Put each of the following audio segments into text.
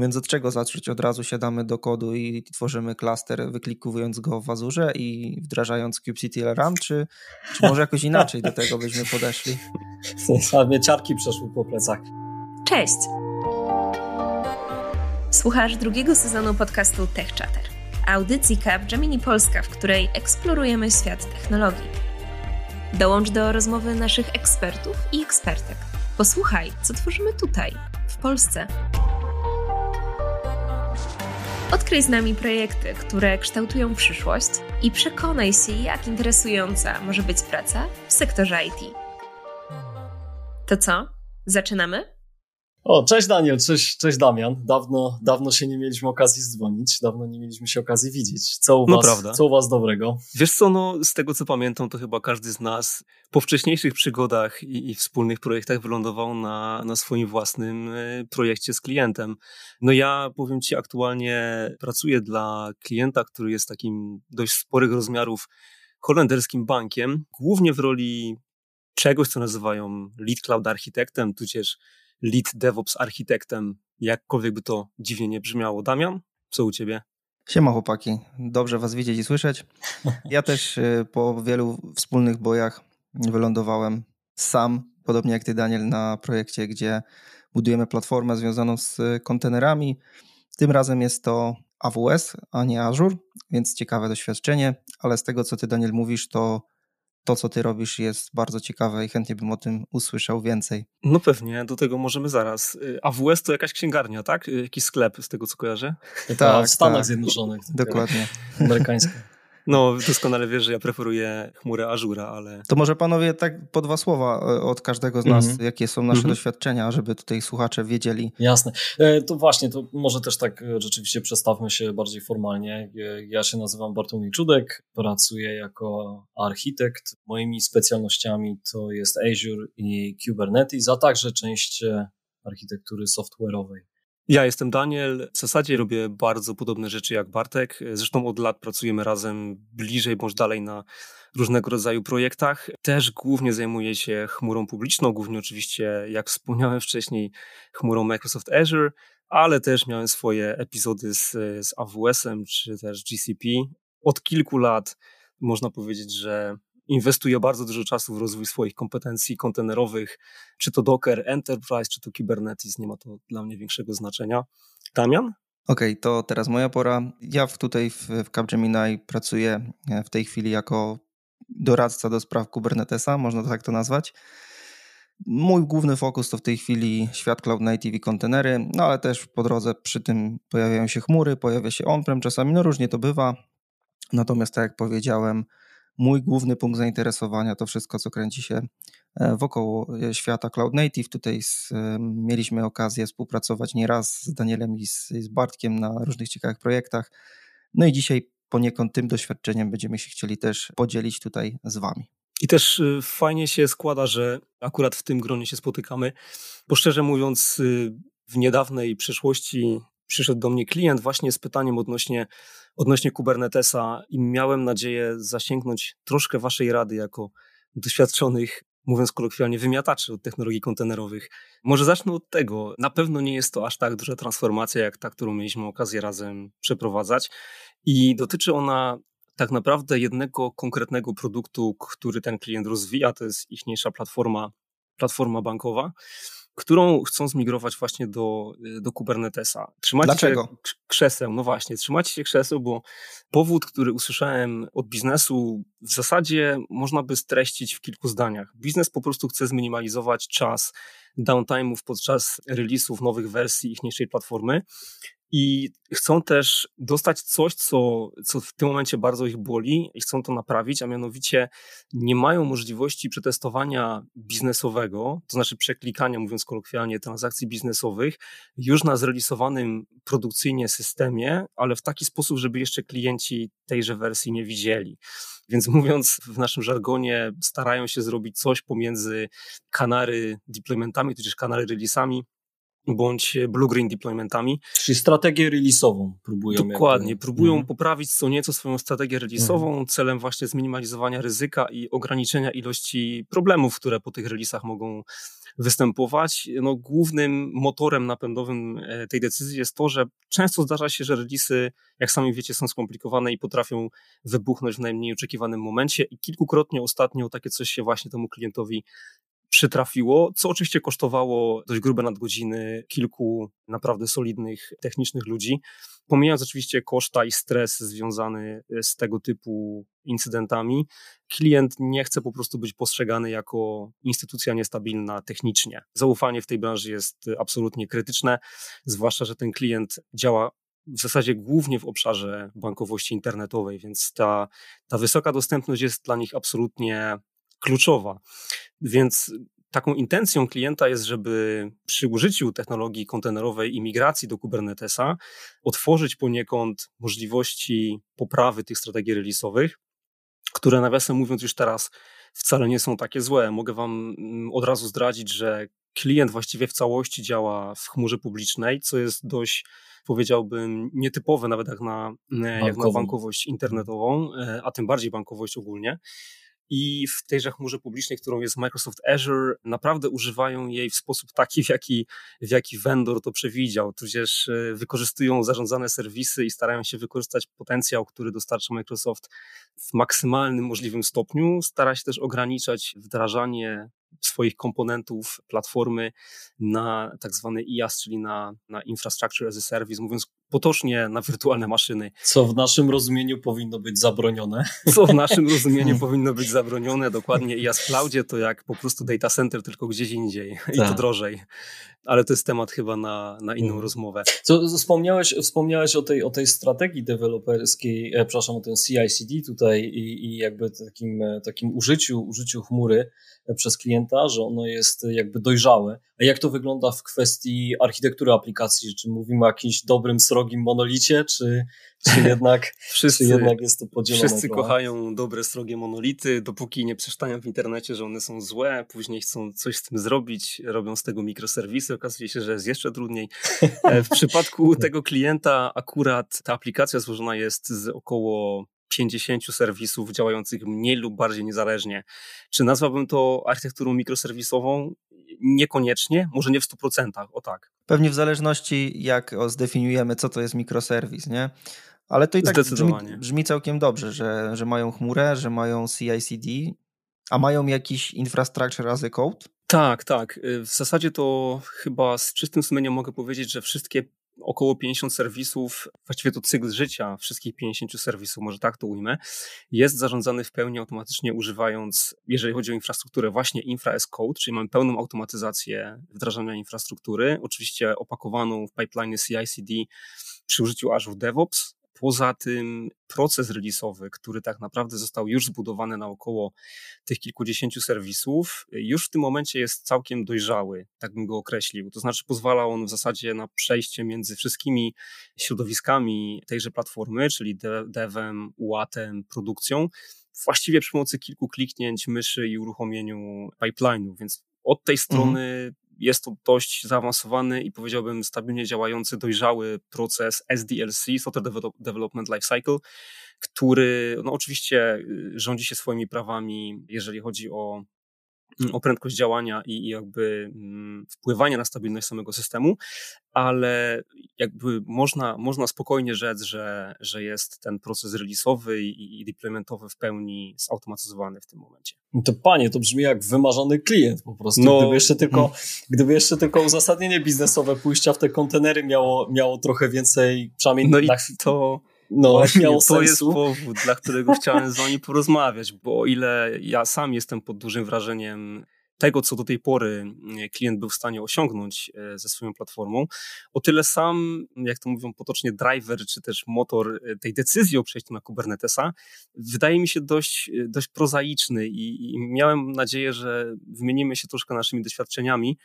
Więc od czego zacząć? Od razu siadamy do kodu i tworzymy klaster, wyklikowując go w Azurze i wdrażając kubectl Run, czy, czy może jakoś inaczej do tego byśmy podeszli? Same ciarki przeszły po plecach. Cześć! Słuchasz drugiego sezonu podcastu Tech Chatter, audycji Gemini Polska, w której eksplorujemy świat technologii. Dołącz do rozmowy naszych ekspertów i ekspertek. Posłuchaj, co tworzymy tutaj, w Polsce. Odkryj z nami projekty, które kształtują przyszłość i przekonaj się, jak interesująca może być praca w sektorze IT. To co? Zaczynamy? O, cześć Daniel, cześć, cześć Damian. Dawno, dawno się nie mieliśmy okazji dzwonić, dawno nie mieliśmy się okazji widzieć. Co u, no was, prawda. co u was dobrego? Wiesz co, no z tego co pamiętam, to chyba każdy z nas po wcześniejszych przygodach i, i wspólnych projektach wylądował na, na swoim własnym e, projekcie z klientem. No ja powiem ci, aktualnie pracuję dla klienta, który jest takim dość sporych rozmiarów holenderskim bankiem, głównie w roli czegoś, co nazywają lead cloud architektem, tudzież lead DevOps architektem, jakkolwiek by to dziwnie nie brzmiało. Damian, co u ciebie? Siema chłopaki, dobrze was widzieć i słyszeć. Ja też y, po wielu wspólnych bojach wylądowałem sam, podobnie jak ty Daniel, na projekcie, gdzie budujemy platformę związaną z kontenerami. Tym razem jest to AWS, a nie Azure, więc ciekawe doświadczenie, ale z tego co ty Daniel mówisz, to to, co ty robisz, jest bardzo ciekawe i chętnie bym o tym usłyszał więcej. No pewnie, do tego możemy zaraz. Y, AWS to jakaś księgarnia, tak? Y, jakiś sklep, z tego co kojarzę? Tak, w Stanach tak. Zjednoczonych. Dokładnie. Amerykańska. No, doskonale wiesz, że ja preferuję chmurę Azura, ale... To może panowie tak po dwa słowa e, od każdego z nas, mm -hmm. jakie są nasze mm -hmm. doświadczenia, żeby tutaj słuchacze wiedzieli. Jasne. E, to właśnie, to może też tak e, rzeczywiście przedstawmy się bardziej formalnie. Ja się nazywam Bartłomiej Czudek, pracuję jako architekt. Moimi specjalnościami to jest Azure i Kubernetes, a także część architektury software'owej. Ja jestem Daniel. W zasadzie robię bardzo podobne rzeczy jak Bartek. Zresztą od lat pracujemy razem bliżej bądź dalej na różnego rodzaju projektach. Też głównie zajmuję się chmurą publiczną, głównie oczywiście, jak wspomniałem wcześniej, chmurą Microsoft Azure, ale też miałem swoje epizody z, z AWS-em czy też GCP. Od kilku lat można powiedzieć, że inwestuje bardzo dużo czasu w rozwój swoich kompetencji kontenerowych, czy to Docker, Enterprise, czy to Kubernetes, nie ma to dla mnie większego znaczenia. Damian? Okej, okay, to teraz moja pora. Ja tutaj w, w Capgemini pracuję e, w tej chwili jako doradca do spraw Kubernetesa, można tak to nazwać. Mój główny fokus to w tej chwili świat Cloud Native i kontenery, no ale też po drodze przy tym pojawiają się chmury, pojawia się on-prem czasami, no różnie to bywa. Natomiast tak jak powiedziałem, mój główny punkt zainteresowania to wszystko, co kręci się e, wokoło e, świata Cloud Native. Tutaj z, e, mieliśmy okazję współpracować nieraz z Danielem i z, z Bartkiem na różnych ciekawych projektach. No i dzisiaj poniekąd tym doświadczeniem będziemy się chcieli też podzielić tutaj z Wami. I też y, fajnie się składa, że akurat w tym gronie się spotykamy, bo szczerze mówiąc, y, w niedawnej przeszłości przyszedł do mnie klient właśnie z pytaniem odnośnie, odnośnie Kubernetesa i miałem nadzieję zasięgnąć troszkę waszej rady jako doświadczonych, mówiąc kolokwialnie, wymiataczy od technologii kontenerowych. Może zacznę od tego. Na pewno nie jest to aż tak duża transformacja, jak ta, którą mieliśmy okazję razem przeprowadzać i dotyczy ona tak naprawdę jednego konkretnego produktu, który ten klient rozwija, to jest ichniejsza platforma, platforma bankowa którą chcą zmigrować właśnie do, y, do Kubernetesa. Trzymacie Dlaczego? się krzeseł, no właśnie, trzymacie się krzeseł, bo powód, który usłyszałem od biznesu, w zasadzie można by streścić w kilku zdaniach. Biznes po prostu chce zminimalizować czas downtime'ów podczas release'ów nowych wersji ich niższej platformy i chcą też dostać coś, co, co w tym momencie bardzo ich boli i chcą to naprawić, a mianowicie nie mają możliwości przetestowania biznesowego, to znaczy przeklikania, mówiąc kolokwialnie, transakcji biznesowych już na zrealizowanym produkcyjnie systemie, ale w taki sposób, żeby jeszcze klienci tejże wersji nie widzieli. Więc mówiąc w naszym żargonie, starają się zrobić coś pomiędzy kanary deploymentami, tudzież kanary release'ami, bądź blue-green deploymentami. Czyli strategię release'ową próbują. Dokładnie, jakby. próbują mhm. poprawić co nieco swoją strategię release'ową mhm. celem właśnie zminimalizowania ryzyka i ograniczenia ilości problemów, które po tych releasach mogą występować. No, głównym motorem napędowym e, tej decyzji jest to, że często zdarza się, że release'y, jak sami wiecie, są skomplikowane i potrafią wybuchnąć w najmniej oczekiwanym momencie i kilkukrotnie ostatnio takie coś się właśnie temu klientowi przytrafiło, co oczywiście kosztowało dość grube nadgodziny kilku naprawdę solidnych technicznych ludzi. Pomijając oczywiście koszta i stres związany z tego typu incydentami, klient nie chce po prostu być postrzegany jako instytucja niestabilna technicznie. Zaufanie w tej branży jest absolutnie krytyczne, zwłaszcza, że ten klient działa w zasadzie głównie w obszarze bankowości internetowej, więc ta, ta wysoka dostępność jest dla nich absolutnie kluczowa. Więc taką intencją klienta jest, żeby przy użyciu technologii kontenerowej i migracji do Kubernetesa otworzyć poniekąd możliwości poprawy tych strategii release'owych, które nawiasem mówiąc już teraz wcale nie są takie złe. Mogę Wam mm, od razu zdradzić, że klient właściwie w całości działa w chmurze publicznej, co jest dość powiedziałbym nietypowe nawet jak na, jak na bankowość internetową, e, a tym bardziej bankowość ogólnie i w tejże chmurze publicznej, którą jest Microsoft Azure, naprawdę używają jej w sposób taki, w jaki, w jaki vendor to przewidział, tudzież e, wykorzystują zarządzane serwisy i starają się wykorzystać potencjał, który dostarcza Microsoft w maksymalnym możliwym stopniu. Stara się też ograniczać wdrażanie swoich komponentów platformy na tak zwany IaaS, czyli na, na Infrastructure as a Service, mówiąc potocznie na wirtualne maszyny. Co w naszym rozumieniu powinno być zabronione. Co w naszym rozumieniu powinno być zabronione, dokładnie. W cloudzie to jak po prostu data center, tylko gdzieś indziej i to tak. drożej. Ale to jest temat chyba na, na inną hmm. rozmowę. Co, wspomniałeś, wspomniałeś o, tej, o tej strategii deweloperskiej, e, przepraszam, o tym CI/CD tutaj i, i jakby takim, e, takim użyciu, użyciu chmury przez klienta, że ono jest jakby dojrzałe. A jak to wygląda w kwestii architektury aplikacji? Czy mówimy o jakimś dobrym, srogim monolicie, czy, czy, jednak, wszyscy, czy jednak jest to podzielone? Wszyscy trochę? kochają dobre, srogie monolity, dopóki nie przeczytają w internecie, że one są złe, później chcą coś z tym zrobić, robią z tego mikroserwisy, okazuje się, że jest jeszcze trudniej. E, w przypadku tego klienta akurat ta aplikacja złożona jest z około 50 serwisów działających mniej lub bardziej niezależnie. Czy nazwałbym to architekturą mikroserwisową? Niekoniecznie, może nie w 100%, o tak. Pewnie w zależności jak zdefiniujemy, co to jest mikroserwis, nie? Ale to i tak brzmi, brzmi całkiem dobrze, że, że mają chmurę, że mają CI/CD, a mają jakiś infrastructure as a code? Tak, tak. W zasadzie to chyba z czystym sumieniem mogę powiedzieć, że wszystkie około 50 serwisów, właściwie to cykl życia wszystkich 50 serwisów, może tak to ujmę, jest zarządzany w pełni automatycznie używając, jeżeli chodzi o infrastrukturę, właśnie Infra as Code, czyli mamy pełną automatyzację wdrażania infrastruktury, oczywiście opakowaną w pipeline CI/CD przy użyciu Azure DevOps, Poza tym proces release'owy, który tak naprawdę został już zbudowany naokoło tych kilkudziesięciu serwisów, już w tym momencie jest całkiem dojrzały, tak bym go określił. To znaczy pozwala on w zasadzie na przejście między wszystkimi środowiskami tejże platformy, czyli devem, UAT-em, produkcją, właściwie przy pomocy kilku kliknięć myszy i uruchomieniu pipeline'u, więc od tej strony mhm jest to dość zaawansowany i powiedziałbym stabilnie działający, dojrzały proces SDLC, Software Development Lifecycle, który no oczywiście y, rządzi się swoimi prawami, jeżeli chodzi o o prędkość działania i jakby mm, wpływania na stabilność samego systemu, ale jakby można, można spokojnie rzec, że, że jest ten proces release'owy i, i deploymentowy w pełni zautomatyzowany w tym momencie. No to panie, to brzmi jak wymarzony klient po prostu. No, gdyby, jeszcze tylko, hmm. gdyby jeszcze tylko uzasadnienie biznesowe pójścia w te kontenery miało, miało trochę więcej, przynajmniej no i to no, Właśnie, miało to jest powód, dla którego chciałem z wami porozmawiać, bo o ile ja sam jestem pod dużym wrażeniem tego, co do tej pory mm, klient był w stanie osiągnąć e, ze swoją platformą, o tyle sam, jak to mówią potocznie, driver, czy też motor e, tej decyzji o przejściu na Kubernetesa, wydaje mi się dość, e, dość prozaiczny i, i miałem nadzieję, że wymienimy się troszkę naszymi doświadczeniami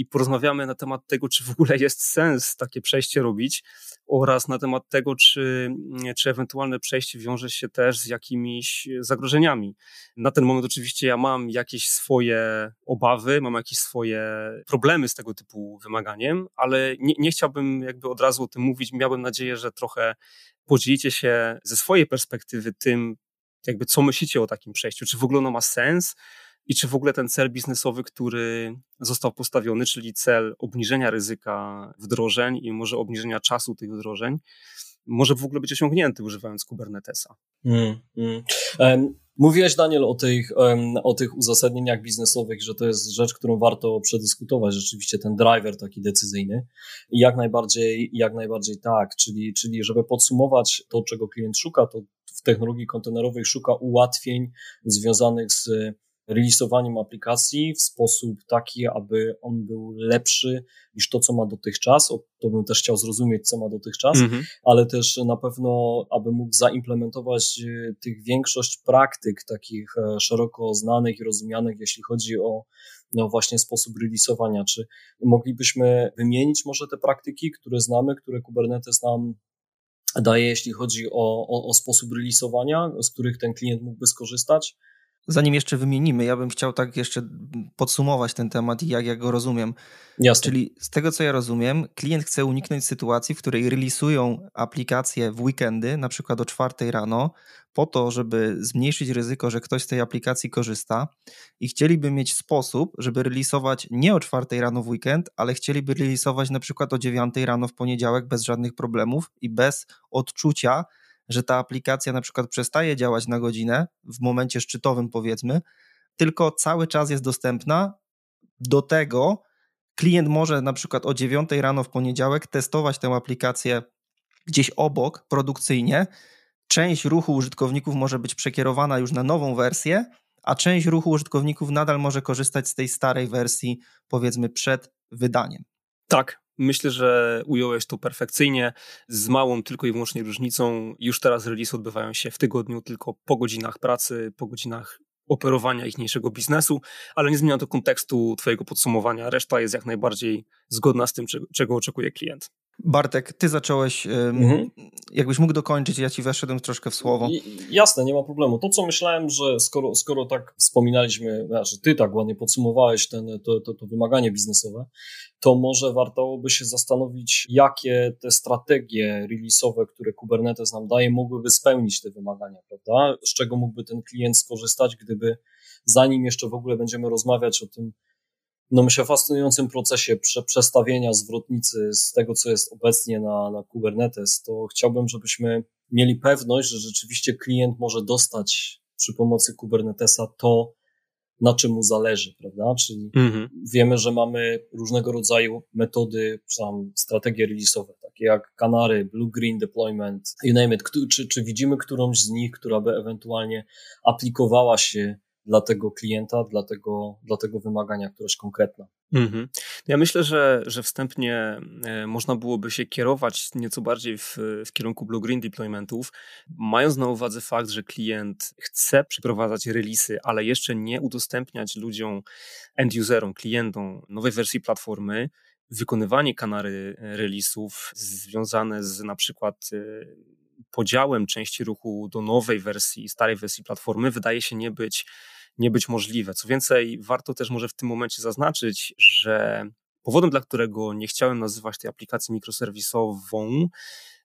i porozmawiamy na temat tego, czy w ogóle jest sens takie przejście robić oraz na temat tego, czy, czy ewentualne przejście wiąże się też z jakimiś zagrożeniami. Na ten moment oczywiście ja mam jakieś swoje obawy, mam jakieś swoje problemy z tego typu wymaganiem, ale nie, nie chciałbym jakby od razu o tym mówić. Miałbym nadzieję, że trochę podzielicie się ze swojej perspektywy tym, jakby co myślicie o takim przejściu, czy w ogóle ono ma sens i czy w ogóle ten cel biznesowy, który został postawiony, czyli cel obniżenia ryzyka wdrożeń i może obniżenia czasu tych wdrożeń, może w ogóle być osiągnięty używając Kubernetesa. Mm, mm. Mówiłeś, Daniel, o tych, o tych uzasadnieniach biznesowych, że to jest rzecz, którą warto przedyskutować, rzeczywiście ten driver taki decyzyjny. I jak najbardziej, jak najbardziej tak, czyli, czyli żeby podsumować to, czego klient szuka, to w technologii kontenerowej szuka ułatwień związanych z releasowaniem aplikacji w sposób taki, aby on był lepszy niż to, co ma dotychczas. O, to bym też chciał zrozumieć, co ma dotychczas, mm-hmm. ale też na pewno, aby mógł zaimplementować e, tych większość praktyk takich e, szeroko znanych i rozumianych, jeśli chodzi o no właśnie sposób releasowania. Czy moglibyśmy wymienić może te praktyki, które znamy, które Kubernetes nam daje, jeśli chodzi o, o, o sposób releasowania, z których ten klient mógłby skorzystać? Zanim jeszcze wymienimy, ja bym chciał tak jeszcze podsumować ten temat i jak ja go rozumiem. Jasne. Czyli z tego, co ja rozumiem, klient chce uniknąć sytuacji, w której releasują aplikacje w weekendy, na przykład o czwartej rano, po to, żeby zmniejszyć ryzyko, że ktoś z tej aplikacji korzysta i chcieliby mieć sposób, żeby releasować nie o czwartej rano w weekend, ale chcieliby releasować na przykład o dziewiątej rano w poniedziałek bez żadnych problemów i bez odczucia, że ta aplikacja na przykład przestaje działać na godzinę w momencie szczytowym, powiedzmy, tylko cały czas jest dostępna. Do tego klient może na przykład o 9 rano w poniedziałek testować tę aplikację gdzieś obok produkcyjnie. Część ruchu użytkowników może być przekierowana już na nową wersję, a część ruchu użytkowników nadal może korzystać z tej starej wersji, powiedzmy przed wydaniem. Tak, Myślę, że ująłeś to perfekcyjnie, z małą tylko i wyłącznie różnicą. Już teraz release odbywają się w tygodniu tylko po godzinach pracy, po godzinach operowania ichniejszego biznesu, ale nie zmienia to kontekstu Twojego podsumowania. Reszta jest jak najbardziej zgodna z tym, czego oczekuje klient. Bartek, ty zacząłeś, mhm. jakbyś mógł dokończyć, ja ci weszedłem troszkę w słowo. Jasne, nie ma problemu. To, co myślałem, że skoro, skoro tak wspominaliśmy, znaczy ty tak ładnie podsumowałeś ten, to, to, to wymaganie biznesowe, to może warto by się zastanowić, jakie te strategie release'owe, które Kubernetes nam daje, mogłyby spełnić te wymagania, prawda? Z czego mógłby ten klient skorzystać, gdyby zanim jeszcze w ogóle będziemy rozmawiać o tym, no myślę, fascynującym procesie prze, przestawienia zwrotnicy z tego, co jest obecnie na, na Kubernetes, to chciałbym, żebyśmy mieli pewność, że rzeczywiście klient może dostać przy pomocy Kubernetesa to, na czym mu zależy, prawda? Czyli mhm. wiemy, że mamy różnego rodzaju metody, tam strategie release'owe, takie jak Canary, Blue Green Deployment, you name it. Czy, czy widzimy którąś z nich, która by ewentualnie aplikowała się dla tego klienta, dla tego, dla tego wymagania, któreś konkretna. Mhm. Ja myślę, że, że wstępnie e, można byłoby się kierować nieco bardziej w, w kierunku blue-green deploymentów, mając na uwadze fakt, że klient chce przeprowadzać releasy, ale jeszcze nie udostępniać ludziom, end-userom, klientom nowej wersji platformy, wykonywanie kanary releasów związane z na przykład e, podziałem części ruchu do nowej wersji, starej wersji platformy wydaje się nie być nie być możliwe. Co więcej, warto też może w tym momencie zaznaczyć, że powodem, dla którego nie chciałem nazywać tej aplikacji mikroserwisową,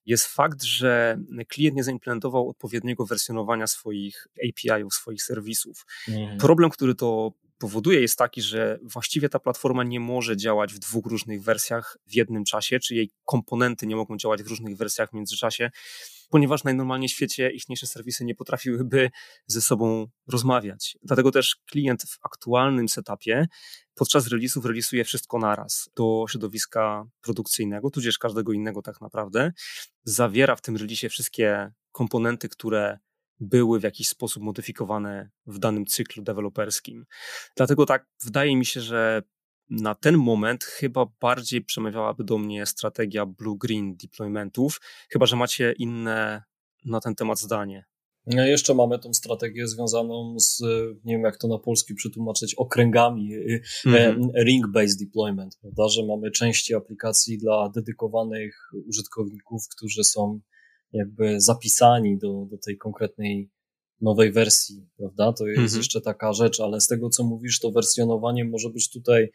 jest fakt, że klient nie zaimplementował odpowiedniego wersjonowania swoich API-ów, swoich serwisów. Mhm. Problem, który to powoduje, jest taki, że właściwie ta platforma nie może działać w dwóch różnych wersjach w jednym czasie, czy jej komponenty nie mogą działać w różnych wersjach w międzyczasie ponieważ najnormalniej w świecie ichniejsze serwisy nie potrafiłyby ze sobą rozmawiać. Dlatego też klient w aktualnym setupie podczas release'ów releasuje wszystko naraz do środowiska produkcyjnego, tudzież każdego innego tak naprawdę. Zawiera w tym releasie wszystkie komponenty, które były w jakiś sposób modyfikowane w danym cyklu deweloperskim. Dlatego tak, wydaje mi się, że na ten moment chyba bardziej przemawiałaby do mnie strategia blue-green deploymentów, chyba że macie inne na ten temat zdanie. No jeszcze mamy tą strategię związaną z, nie wiem jak to na polski przetłumaczyć, okręgami, mm -hmm. ring-based deployment, prawda, że mamy części aplikacji dla dedykowanych użytkowników, którzy są jakby zapisani do, do tej konkretnej nowej wersji, prawda? To jest -hmm. jeszcze taka rzecz, ale z tego co mówisz, to wersjonowanie może być tutaj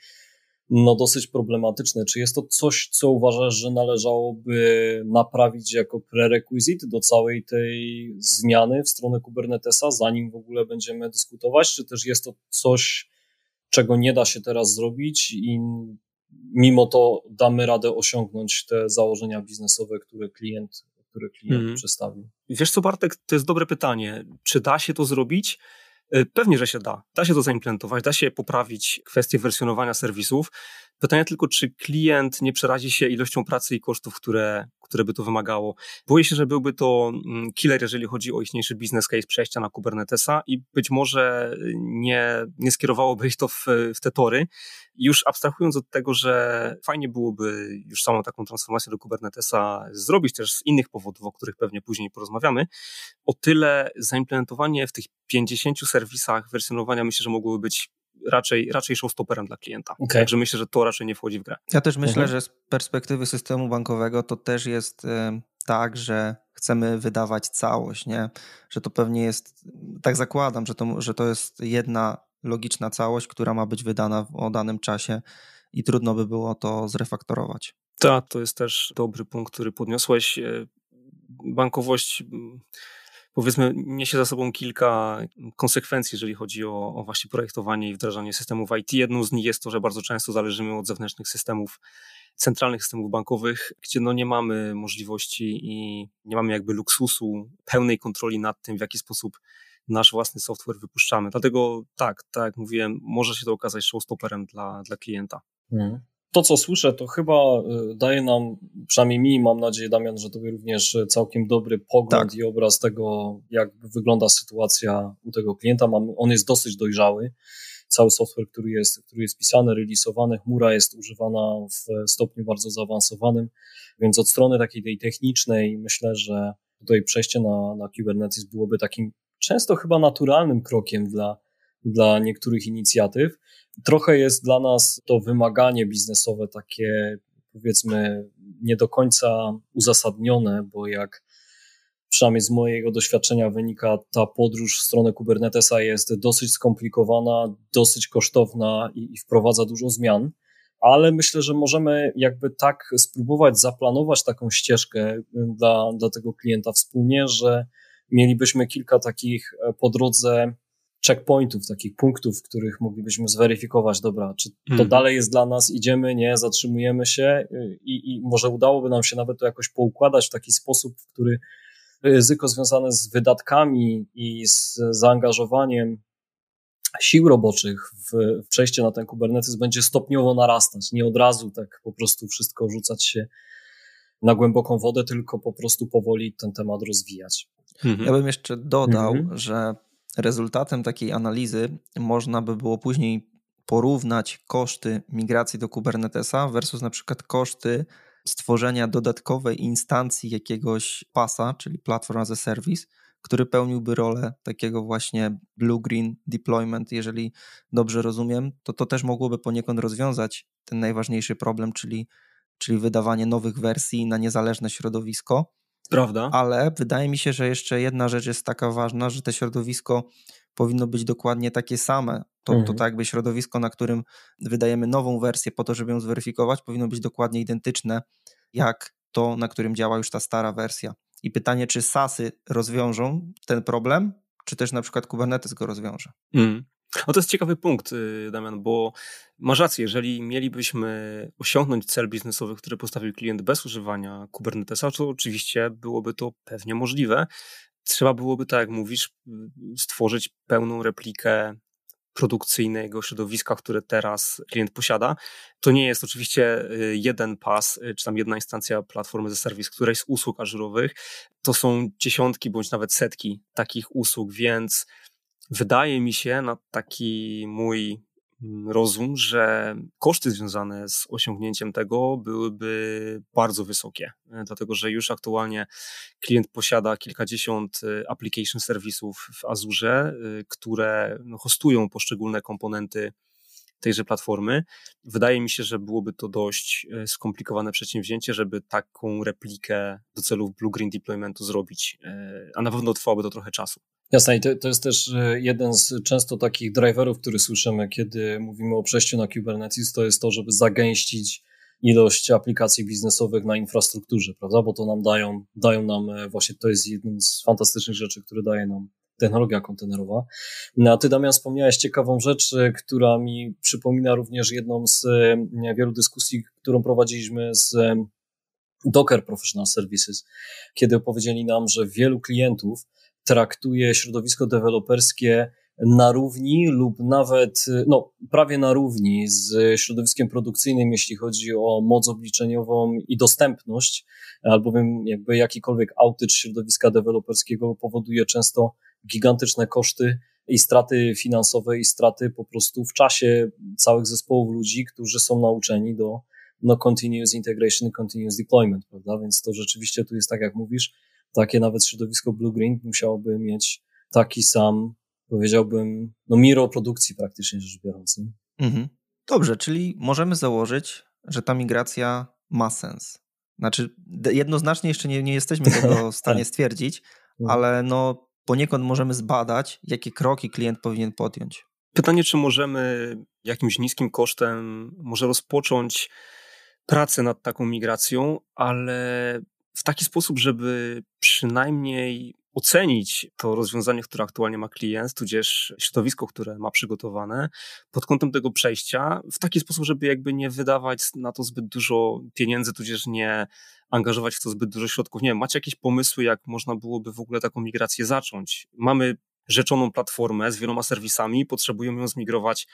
no dosyć problematyczne. Czy jest to coś, co uważasz, że należałoby naprawić jako prerequisit do całej tej zmiany w stronę Kubernetesa, zanim w ogóle będziemy dyskutować, czy też jest to coś, czego nie da się teraz zrobić i mimo to damy radę osiągnąć te założenia biznesowe, które klient, które klient mm. przedstawił? Wiesz co, Bartek, to jest dobre pytanie. Czy da się to zrobić? Y, pewnie, że się da. Da się to zaimplementować, da się poprawić kwestię wersjonowania serwisów. Pytanie tylko, czy klient nie przerazi się ilością pracy i kosztów, które, które by to wymagało. Boję się, że byłby to mm, killer, jeżeli chodzi o ichniejszy business case przejścia na Kubernetesa i być może nie, nie skierowałoby ich to w, w te tory. Już abstrahując od tego, że fajnie byłoby już samą taką transformację do Kubernetesa zrobić też z innych powodów, o których pewnie później porozmawiamy, o tyle zaimplementowanie w tych 50 serwisach wersjonowania myślę, że mogłoby być raczej, raczej showstopperem dla klienta. Okay. Także myślę, że to raczej nie wchodzi w grę. Ja też myślę, mhm. że z perspektywy systemu bankowego to też jest tak, że chcemy wydawać całość, nie? Że to pewnie jest, tak zakładam, że to, że to jest jedna logiczna całość, która ma być wydana o danym czasie i trudno by było to zrefaktorować. Tak, to jest też dobry punkt, który podniosłeś. E, bankowość powiedzmy, niesie za sobą kilka konsekwencji, jeżeli chodzi o, o właśnie projektowanie i wdrażanie systemów IT. Jedną z nich jest to, że bardzo często zależymy od zewnętrznych systemów, centralnych systemów bankowych, gdzie no nie mamy możliwości i nie mamy jakby luksusu pełnej kontroli nad tym, w jaki sposób nasz własny software wypuszczamy. Dlatego tak, tak jak mówiłem, może się to okazać showstopperem dla, dla klienta. Hmm to, co słyszę, to chyba y, daje nam, przynajmniej mi, mam nadzieję, Damian, że tobie również y, całkiem dobry pogląd tak. i obraz tego, jak wygląda sytuacja u tego klienta. on jest dosyć dojrzały. Cały software, który jest, który jest pisany, releasowany, chmura jest używana w stopniu bardzo zaawansowanym, więc od strony takiej tej technicznej myślę, że tutaj przejście na, na Kubernetes byłoby takim często chyba naturalnym krokiem dla, dla niektórych inicjatyw. Trochę jest dla nas to wymaganie biznesowe takie, powiedzmy, nie do końca uzasadnione, bo jak przynajmniej z mojego doświadczenia wynika, ta podróż w stronę Kubernetesa jest dosyć skomplikowana, dosyć kosztowna i, i wprowadza dużo zmian. Ale myślę, że możemy jakby tak spróbować zaplanować taką ścieżkę y, dla, dla tego klienta wspólnie, że mielibyśmy kilka takich e, po drodze checkpointów, takich punktów, w których moglibyśmy zweryfikować, dobra, czy to hmm. dalej jest dla nas, idziemy, nie, zatrzymujemy się y, i, i może udałoby nam się nawet to jakoś poukładać w taki sposób, w który ryzyko związane z wydatkami i z zaangażowaniem sił roboczych w, w przejście na ten Kubernetes będzie stopniowo narastać, nie od razu tak po prostu wszystko rzucać się na głęboką wodę, tylko po prostu powoli ten temat rozwijać. Mhm. Ja bym jeszcze dodał, mhm. że rezultatem takiej analizy można by było później porównać koszty migracji do Kubernetesa versus na przykład koszty stworzenia dodatkowej instancji jakiegoś pasa, czyli Platform as a Service, który pełniłby rolę takiego właśnie blue-green deployment. Jeżeli dobrze rozumiem, to to też mogłoby poniekąd rozwiązać ten najważniejszy problem, czyli, czyli wydawanie nowych wersji na niezależne środowisko Prawda. Ale wydaje mi się, że jeszcze jedna rzecz jest taka ważna, że to środowisko powinno być dokładnie takie same. To, mhm. to tak jakby środowisko, na którym wydajemy nową wersję po to, żeby ją zweryfikować, powinno być dokładnie identyczne jak to, na którym działa już ta stara wersja. I pytanie, czy SASy rozwiążą ten problem, czy też na przykład Kubernetes go rozwiąże. Mm. No to jest ciekawy punkt, y, Damian, bo masz rację, jeżeli mielibyśmy osiągnąć cel biznesowy, który postawił klient bez używania Kubernetesa, to oczywiście byłoby to pewnie możliwe. Trzeba byłoby, tak jak mówisz, stworzyć pełną replikę produkcyjnego środowiska, które teraz klient posiada. To nie jest oczywiście y, jeden pas, y, czy tam jedna instancja platformy ze serwis, którejś z usług ażurowych. To są dziesiątki bądź nawet setki takich usług, więc wydaje mi się na taki mój mm, rozum, że koszty związane z osiągnięciem tego byłyby bardzo wysokie, e, dlatego że już aktualnie klient posiada kilkadziesiąt e, application serwisów w Azure, które no, hostują poszczególne komponenty tejże platformy. Wydaje mi się, że byłoby to dość e, skomplikowane przedsięwzięcie, żeby taką replikę do celów blue-green deploymentu zrobić, e, a na pewno trwałoby to trochę czasu. Jasne, i to, to, jest też e, jeden z często takich driverów, który słyszymy, kiedy mówimy o przejściu na Kubernetes, to jest to, żeby zagęścić ilość aplikacji biznesowych na infrastrukturze, prawda? Bo to nam dają, dają nam właśnie, to jest jeden z fantastycznych rzeczy, które daje nam technologia kontenerowa. No, a ty, Damian, wspomniałeś ciekawą rzecz, e, która mi przypomina również jedną z e, wielu dyskusji, którą prowadziliśmy z e, Docker Professional Services, kiedy opowiedzieli nam, że wielu klientów traktuje środowisko deweloperskie na równi lub nawet no, prawie na równi z środowiskiem produkcyjnym, jeśli chodzi o moc obliczeniową i dostępność, albowiem jakby jakikolwiek outage środowiska deweloperskiego powoduje często gigantyczne koszty i straty finansowe i straty po prostu w czasie całych zespołów ludzi, którzy są nauczeni do no, continuous integration, continuous deployment, prawda? Więc to rzeczywiście tu jest tak, jak mówisz, takie nawet środowisko Blue Green musiałoby mieć taki sam, powiedziałbym, no miro produkcji praktycznie rzecz biorąc. Mhm. Dobrze, czyli możemy założyć, że ta migracja ma sens. Znaczy, jednoznacznie jeszcze nie, nie jesteśmy tego w stanie tak. stwierdzić, mhm. ale no poniekąd możemy zbadać, jakie kroki klient powinien podjąć. Pytanie, czy możemy jakimś niskim kosztem może rozpocząć pracę nad taką migracją, ale w taki sposób, żeby przynajmniej ocenić to rozwiązanie, które aktualnie ma klient, tudzież środowisko, które ma przygotowane, pod kątem tego przejścia, w taki sposób, żeby jakby nie wydawać na to zbyt dużo pieniędzy, tudzież nie angażować w to zbyt dużo środków. Nie wiem, macie jakieś pomysły, jak można byłoby w ogóle taką migrację zacząć? Mamy rzeczoną platformę z wieloma serwisami, potrzebujemy ją zmigrować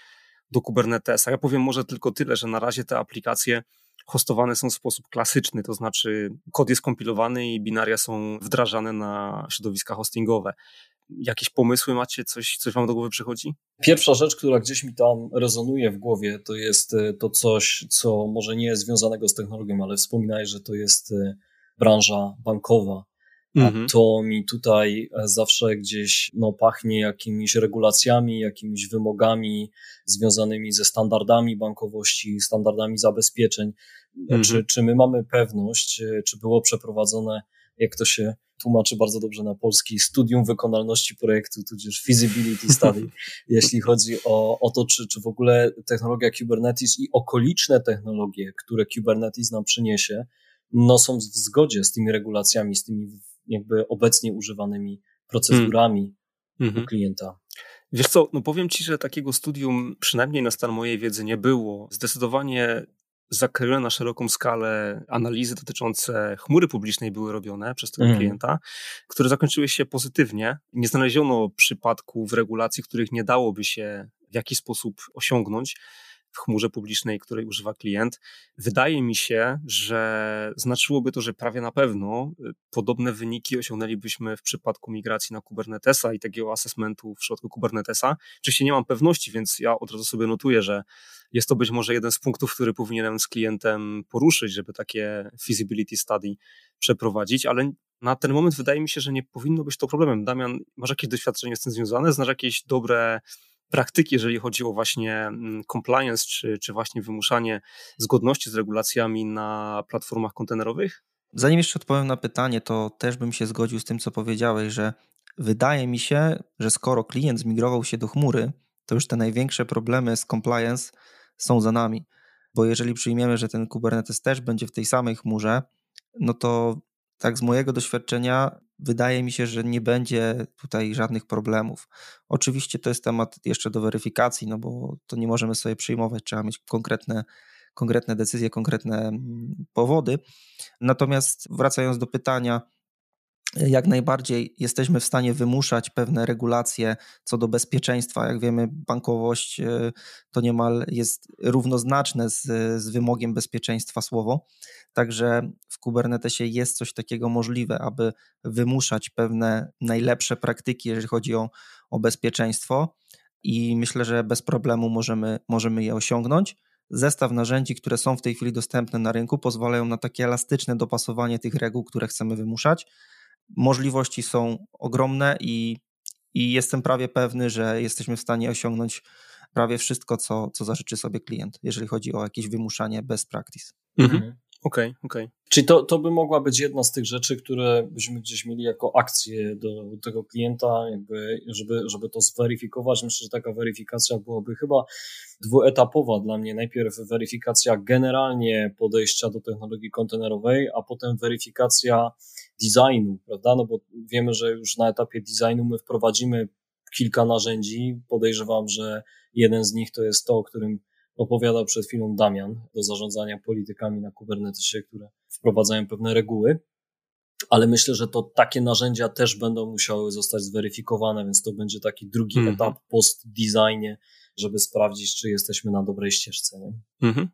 do Kubernetesa. Ja powiem może tylko tyle, że na razie te aplikacje hostowane są w sposób klasyczny, to znaczy kod jest kompilowany i binaria są wdrażane na środowiska hostingowe. Jakieś pomysły macie? Coś, coś wam do głowy przychodzi? Pierwsza rzecz, która gdzieś mi tam rezonuje w głowie, to jest e, to coś, co może nie jest związanego z technologią, ale wspominaj, że to jest e, branża bankowa. Mhm. to mi tutaj e, zawsze gdzieś no, pachnie jakimiś regulacjami, jakimiś wymogami związanymi ze standardami bankowości, standardami zabezpieczeń. Mhm. Czy, czy my mamy pewność, czy było przeprowadzone jak to się tłumaczy bardzo dobrze na polski, studium wykonalności projektu, tudzież feasibility study, jeśli chodzi o, o to, czy, czy w ogóle technologia Kubernetes i okoliczne technologie, które Kubernetes nam przyniesie, no są w zgodzie z tymi regulacjami, z tymi jakby obecnie używanymi procedurami hmm. u klienta. Wiesz co, no powiem Ci, że takiego studium przynajmniej na stan mojej wiedzy nie było. Zdecydowanie zakryłem na szeroką skalę analizy dotyczące chmury publicznej były robione przez tego mm. klienta, które zakończyły się pozytywnie. Nie znaleziono przypadków regulacji, których nie dałoby się w jakiś sposób osiągnąć w chmurze publicznej, której używa klient. Wydaje mi się, że znaczyłoby to, że prawie na pewno y, podobne wyniki osiągnęlibyśmy w przypadku migracji na Kubernetesa i takiego assessmentu w przypadku Kubernetesa. Oczywiście nie mam pewności, więc ja od razu sobie notuję, że jest to być może jeden z punktów, który powinienem z klientem poruszyć, żeby takie feasibility study przeprowadzić, ale na ten moment wydaje mi się, że nie powinno być to problemem. Damian, masz jakieś doświadczenie z tym związane? Znasz jakieś dobre praktyki, jeżeli chodzi o właśnie mm, compliance, czy, czy właśnie wymuszanie zgodności z regulacjami na platformach kontenerowych? Zanim jeszcze odpowiem na pytanie, to też bym się zgodził z tym, co powiedziałeś, że wydaje mi się, że skoro klient zmigrował się do chmury, to już te największe problemy z compliance są za nami. Bo jeżeli przyjmiemy, że ten Kubernetes też będzie w tej samej chmurze, no to tak z mojego doświadczenia wydaje mi się, że nie będzie tutaj żadnych problemów. Oczywiście to jest temat jeszcze do weryfikacji, no bo to nie możemy sobie przyjmować, trzeba mieć konkretne, konkretne decyzje, konkretne mm, powody. Natomiast wracając do pytania, jak najbardziej jesteśmy w stanie wymuszać pewne regulacje co do bezpieczeństwa. Jak wiemy, bankowość e, to niemal jest równoznaczne z, z wymogiem bezpieczeństwa słowo. Także w Kubernetesie jest coś takiego możliwe, aby wymuszać pewne najlepsze praktyki, jeżeli chodzi o, o bezpieczeństwo. i myślę, że bez problemu możemy, możemy je osiągnąć. Zestaw narzędzi, które są w tej chwili dostępne na rynku, pozwalają na takie elastyczne dopasowanie tych reguł, które chcemy wymuszać. Możliwości są ogromne i, i jestem prawie pewny, że jesteśmy w stanie osiągnąć prawie wszystko, co, co zażyczy sobie klient, jeżeli chodzi o jakieś wymuszanie best practice. Mhm. Okej, okay, okej. Okay. Czyli to, to by mogła być jedna z tych rzeczy, które byśmy gdzieś mieli jako akcję do tego klienta, jakby, żeby, żeby to zweryfikować. Myślę, że taka weryfikacja byłaby chyba dwuetapowa dla mnie. Najpierw weryfikacja generalnie podejścia do technologii kontenerowej, a potem weryfikacja designu, prawda? No bo wiemy, że już na etapie designu my wprowadzimy kilka narzędzi. Podejrzewam, że jeden z nich to jest to, o którym opowiadał przed chwilą Damian do zarządzania politykami na Kubernetesie, które wprowadzają pewne reguły. Ale myślę, że to takie narzędzia też będą musiały zostać zweryfikowane, więc to będzie taki drugi mm -hmm. etap post-designie, żeby sprawdzić, czy jesteśmy na dobrej ścieżce. Nie? Mm -hmm.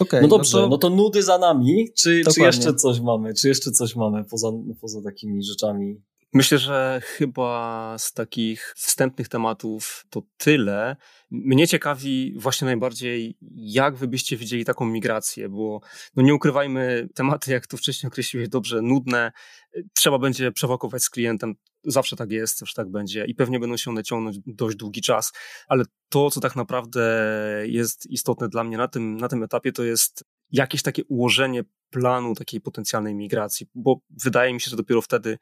Okay, no dobrze, no to, no to nudy za nami. Czy, czy jeszcze coś mamy? Czy jeszcze coś mamy poza, poza takimi rzeczami Myślę, że chyba z takich wstępnych tematów to tyle. Mnie ciekawi właśnie najbardziej, jak wy byście widzieli taką migrację, bo no nie ukrywajmy, tematy, jak tu wcześniej określiłeś, dobrze, nudne, trzeba będzie przewokować z klientem, zawsze tak jest, zawsze tak będzie i pewnie będą się one ciągnąć dość długi czas, ale to, co tak naprawdę jest istotne dla mnie na tym, na tym etapie, to jest jakieś takie ułożenie planu takiej potencjalnej migracji, bo wydaje mi się, że dopiero wtedy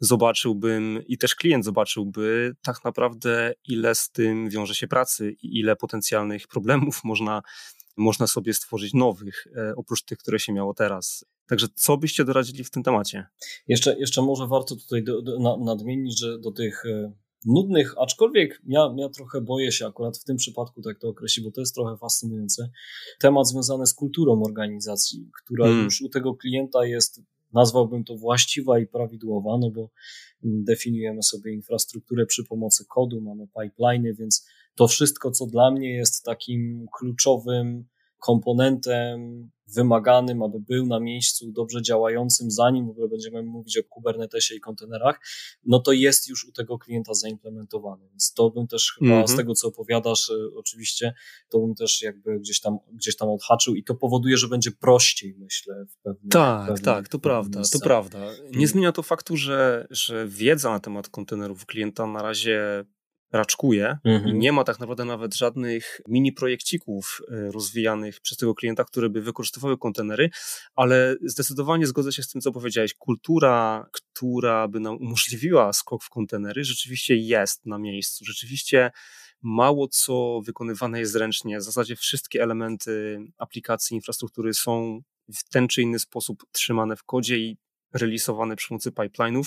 zobaczyłbym i też klient zobaczyłby tak naprawdę, ile z tym wiąże się pracy i ile potencjalnych problemów można, można sobie stworzyć nowych, e, oprócz tych, które się miało teraz. Także co byście doradzili w tym temacie? Jeszcze, jeszcze może warto tutaj do, do, nadmienić, że do tych e, nudnych, aczkolwiek ja, ja trochę boję się akurat w tym przypadku, tak to określić, bo to jest trochę fascynujące, temat związany z kulturą organizacji, która hmm. już u tego klienta jest nazwałbym to właściwa i prawidłowa, no bo definiujemy sobie infrastrukturę przy pomocy kodu, mamy pipeliny, więc to wszystko, co dla mnie jest takim kluczowym komponentem wymaganym, aby był na miejscu, dobrze działającym, zanim w ogóle będziemy mówić o Kubernetesie i kontenerach, no to jest już u tego klienta zaimplementowany. Więc to bym też chyba mm -hmm. z tego, co opowiadasz, y, oczywiście, to bym też jakby gdzieś tam, gdzieś tam odhaczył i to powoduje, że będzie prościej, myślę, w pewnym Tak, pewnym, tak, to prawda, to prawda. Nie zmienia to faktu, że, że wiedza na temat kontenerów klienta na razie raczkuje mhm. i nie ma tak naprawdę nawet żadnych mini projekcików e, rozwijanych przez tego klienta, które by wykorzystywały kontenery, ale zdecydowanie zgodzę się z tym, co powiedziałeś. Kultura, która by nam umożliwiła skok w kontenery, rzeczywiście jest na miejscu. Rzeczywiście mało co wykonywane jest ręcznie. W zasadzie wszystkie elementy aplikacji, infrastruktury są w ten czy inny sposób trzymane w kodzie i releasowane przy pomocy pipeline'ów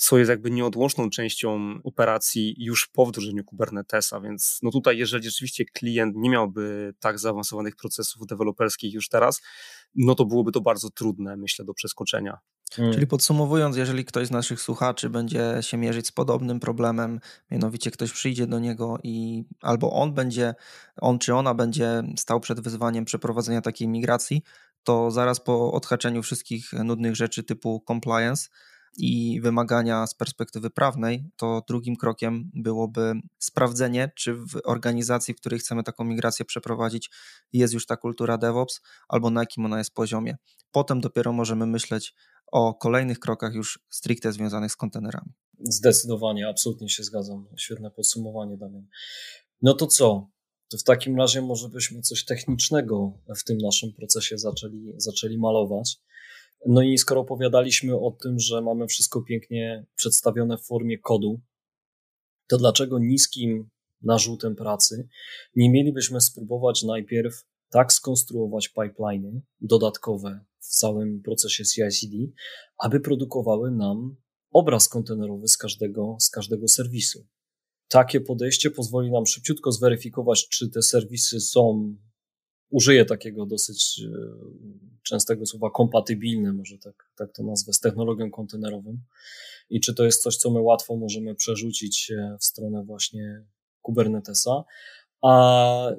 co jest jakby nieodłączną częścią operacji już po wdrożeniu Kubernetesa, więc no tutaj jeżeli rzeczywiście klient nie miałby tak zaawansowanych procesów deweloperskich już teraz, no to byłoby to bardzo trudne, myślę, do przeskoczenia. Hmm. Czyli podsumowując, jeżeli ktoś z naszych słuchaczy będzie się mierzyć z podobnym problemem, mianowicie ktoś przyjdzie do niego i albo on będzie, on czy ona będzie stał przed wyzwaniem przeprowadzenia takiej migracji, to zaraz po odhaczeniu wszystkich nudnych rzeczy typu compliance i wymagania z perspektywy prawnej, to drugim krokiem byłoby sprawdzenie, czy w organizacji, w której chcemy taką migrację przeprowadzić, jest już ta kultura DevOps, albo na jakim ona jest poziomie. Potem dopiero możemy myśleć o kolejnych krokach już stricte związanych z kontenerami. Zdecydowanie, absolutnie się zgadzam. Świetne podsumowanie, Damian. No to co? To w takim razie może byśmy coś technicznego w tym naszym procesie zaczęli, zaczęli malować. No i skoro opowiadaliśmy o tym, że mamy wszystko pięknie przedstawione w formie kodu, to dlaczego niskim narzutem pracy nie mielibyśmy spróbować najpierw tak skonstruować pipeliny dodatkowe w całym procesie CI/CD, aby produkowały nam obraz kontenerowy z każdego, z każdego serwisu. Takie podejście pozwoli nam szybciutko zweryfikować, czy te serwisy są użyję takiego dosyć e, częstego słowa kompatybilne, może tak, tak to nazwę, z technologią kontenerową. I czy to jest coś, co my łatwo możemy przerzucić e, w stronę właśnie Kubernetesa. A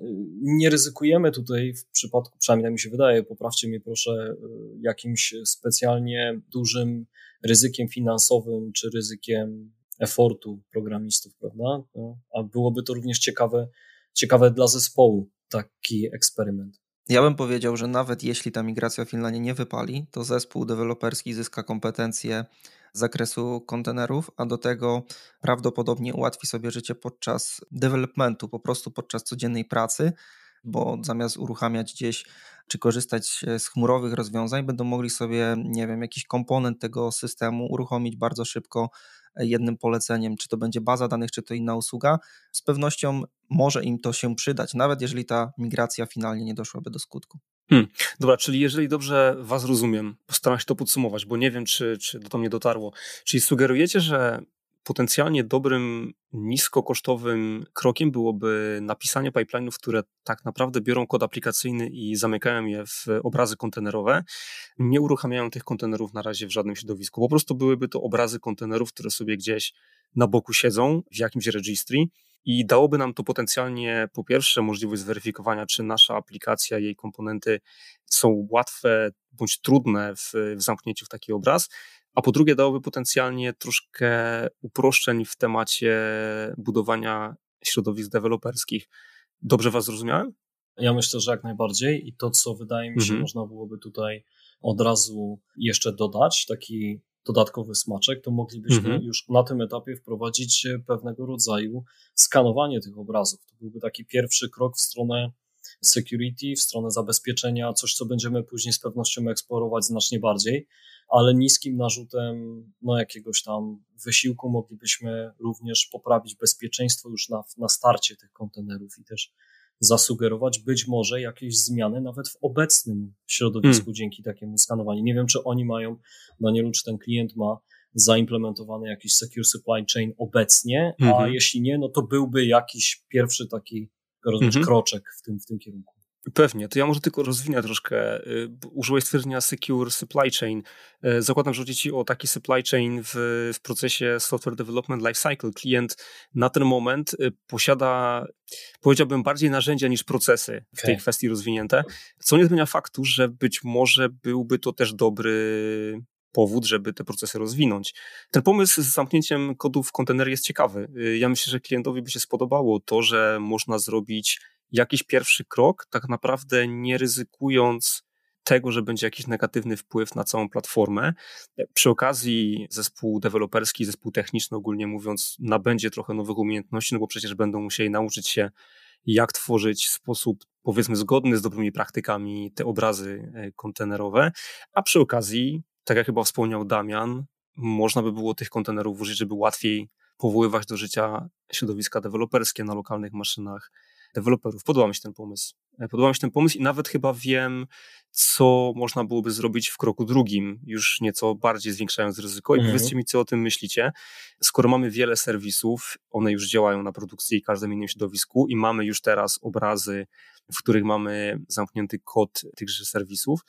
nie ryzykujemy tutaj w przypadku, przynajmniej tak mi się wydaje, poprawcie mnie proszę, e, jakimś specjalnie dużym ryzykiem finansowym czy ryzykiem efortu programistów, prawda? No, a byłoby to również ciekawe, ciekawe dla zespołu taki eksperyment. Ja bym powiedział, że nawet jeśli ta migracja finalnie nie wypali, to zespół deweloperski zyska kompetencje z zakresu kontenerów, a do tego prawdopodobnie ułatwi sobie życie podczas developmentu, po prostu podczas codziennej pracy, bo zamiast uruchamiać gdzieś czy korzystać z chmurowych rozwiązań, będą mogli sobie, nie wiem, jakiś komponent tego systemu uruchomić bardzo szybko jednym poleceniem, czy to będzie baza danych, czy to inna usługa, z pewnością może im to się przydać, nawet jeżeli ta migracja finalnie nie doszłaby do skutku. Hmm. Dobra, czyli jeżeli dobrze Was rozumiem, postaram się to podsumować, bo nie wiem, czy, czy do mnie dotarło. Czyli sugerujecie, że potencjalnie dobrym, niskokosztowym krokiem byłoby napisanie pipeline'ów, które tak naprawdę biorą kod aplikacyjny i zamykają je w obrazy kontenerowe. Nie uruchamiają tych kontenerów na razie w żadnym środowisku. Po prostu byłyby to obrazy kontenerów, które sobie gdzieś na boku siedzą w jakimś registry i dałoby nam to potencjalnie po pierwsze możliwość zweryfikowania, czy nasza aplikacja, jej komponenty są łatwe bądź trudne w, w zamknięciu w taki obraz, a po drugie dałoby potencjalnie troszkę uproszczeń w temacie budowania środowisk deweloperskich. Dobrze Was zrozumiałem? Ja myślę, że jak najbardziej i to, co wydaje mi się, mhm. można byłoby tutaj od razu jeszcze dodać, taki dodatkowy smaczek, to moglibyśmy mhm. już na tym etapie wprowadzić pewnego rodzaju skanowanie tych obrazów. To byłby taki pierwszy krok w stronę security, w stronę zabezpieczenia, coś, co będziemy później z pewnością eksplorować znacznie bardziej, ale niskim narzutem no, jakiegoś tam wysiłku moglibyśmy również poprawić bezpieczeństwo już na, na starcie tych kontenerów i też zasugerować być może jakieś zmiany nawet w obecnym środowisku hmm. dzięki takiemu skanowaniu. Nie wiem, czy oni mają, Danielu, czy ten klient ma zaimplementowany jakiś Secure Supply Chain obecnie, a mhm. jeśli nie, no to byłby jakiś pierwszy taki rozumiesz, mhm. kroczek w tym, w tym kierunku. Pewnie, to ja może tylko rozwinę troszkę. Y, użyłeś stwierdzenia secure supply chain. Y, zakładam, że chodzi ci o taki supply chain w, w procesie software development lifecycle. Klient na ten moment y, posiada, powiedziałbym, bardziej narzędzia niż procesy w okay. tej kwestii rozwinięte, co nie zmienia faktu, że być może byłby to też dobry powód, żeby te procesy rozwinąć. Ten pomysł z zamknięciem kodów w kontener jest ciekawy. Ja myślę, że klientowi by się spodobało to, że można zrobić jakiś pierwszy krok, tak naprawdę nie ryzykując tego, że będzie jakiś negatywny wpływ na całą platformę. Przy okazji zespół deweloperski, zespół techniczny ogólnie mówiąc nabędzie trochę nowych umiejętności, no bo przecież będą musieli nauczyć się jak tworzyć w sposób powiedzmy zgodny z dobrymi praktykami te obrazy e, kontenerowe, a przy okazji, tak jak chyba wspomniał Damian, można by było tych kontenerów użyć, żeby łatwiej powoływać do życia środowiska deweloperskie na lokalnych maszynach deweloperów. Podoba mi się ten pomysł. E, podoba mi się ten pomysł i nawet chyba wiem, co można byłoby zrobić w kroku drugim, już nieco bardziej zwiększając ryzyko. I mhm. powiedzcie mi, co o tym myślicie. Skoro mamy wiele serwisów, one już działają na produkcji i każdym innym środowisku i mamy już teraz obrazy, w których mamy zamknięty kod tychże serwisów,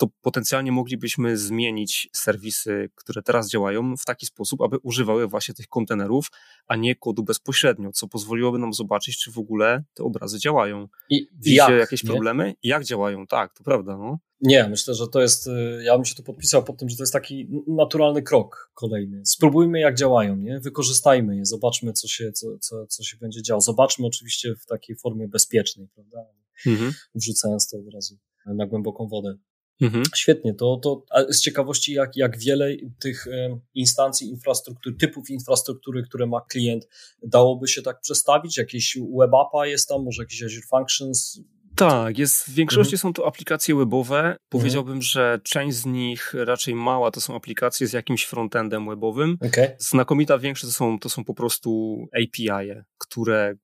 to potencjalnie moglibyśmy zmienić serwisy, które teraz działają w taki sposób, aby używały właśnie tych kontenerów, a nie kodu bezpośrednio, co pozwoliłoby nam zobaczyć, czy w ogóle te obrazy działają. I Widzicie jak, jakieś nie? problemy? Jak działają? Tak, to prawda. No. Nie, myślę, że to jest, y, ja bym się tu podpisał pod tym, że to jest taki naturalny krok kolejny. Spróbujmy jak działają, nie? wykorzystajmy je, zobaczmy co się, co, co, co się będzie działo. Zobaczmy oczywiście w takiej formie bezpiecznej, prawda? Mhm. Wrzucając to od razu na głęboką wodę. Mhm. Świetnie, to, to z ciekawości, jak, jak wiele tych instancji infrastruktury, typów infrastruktury, które ma klient, dałoby się tak przestawić? Jakieś web appa jest tam, może jakieś Azure Functions? Tak, jest, w większości mhm. są to aplikacje webowe. Mhm. Powiedziałbym, mhm. że część z nich, raczej mała, to są aplikacje z jakimś frontendem webowym. Okay. Znakomita większość to są, to są po prostu API, które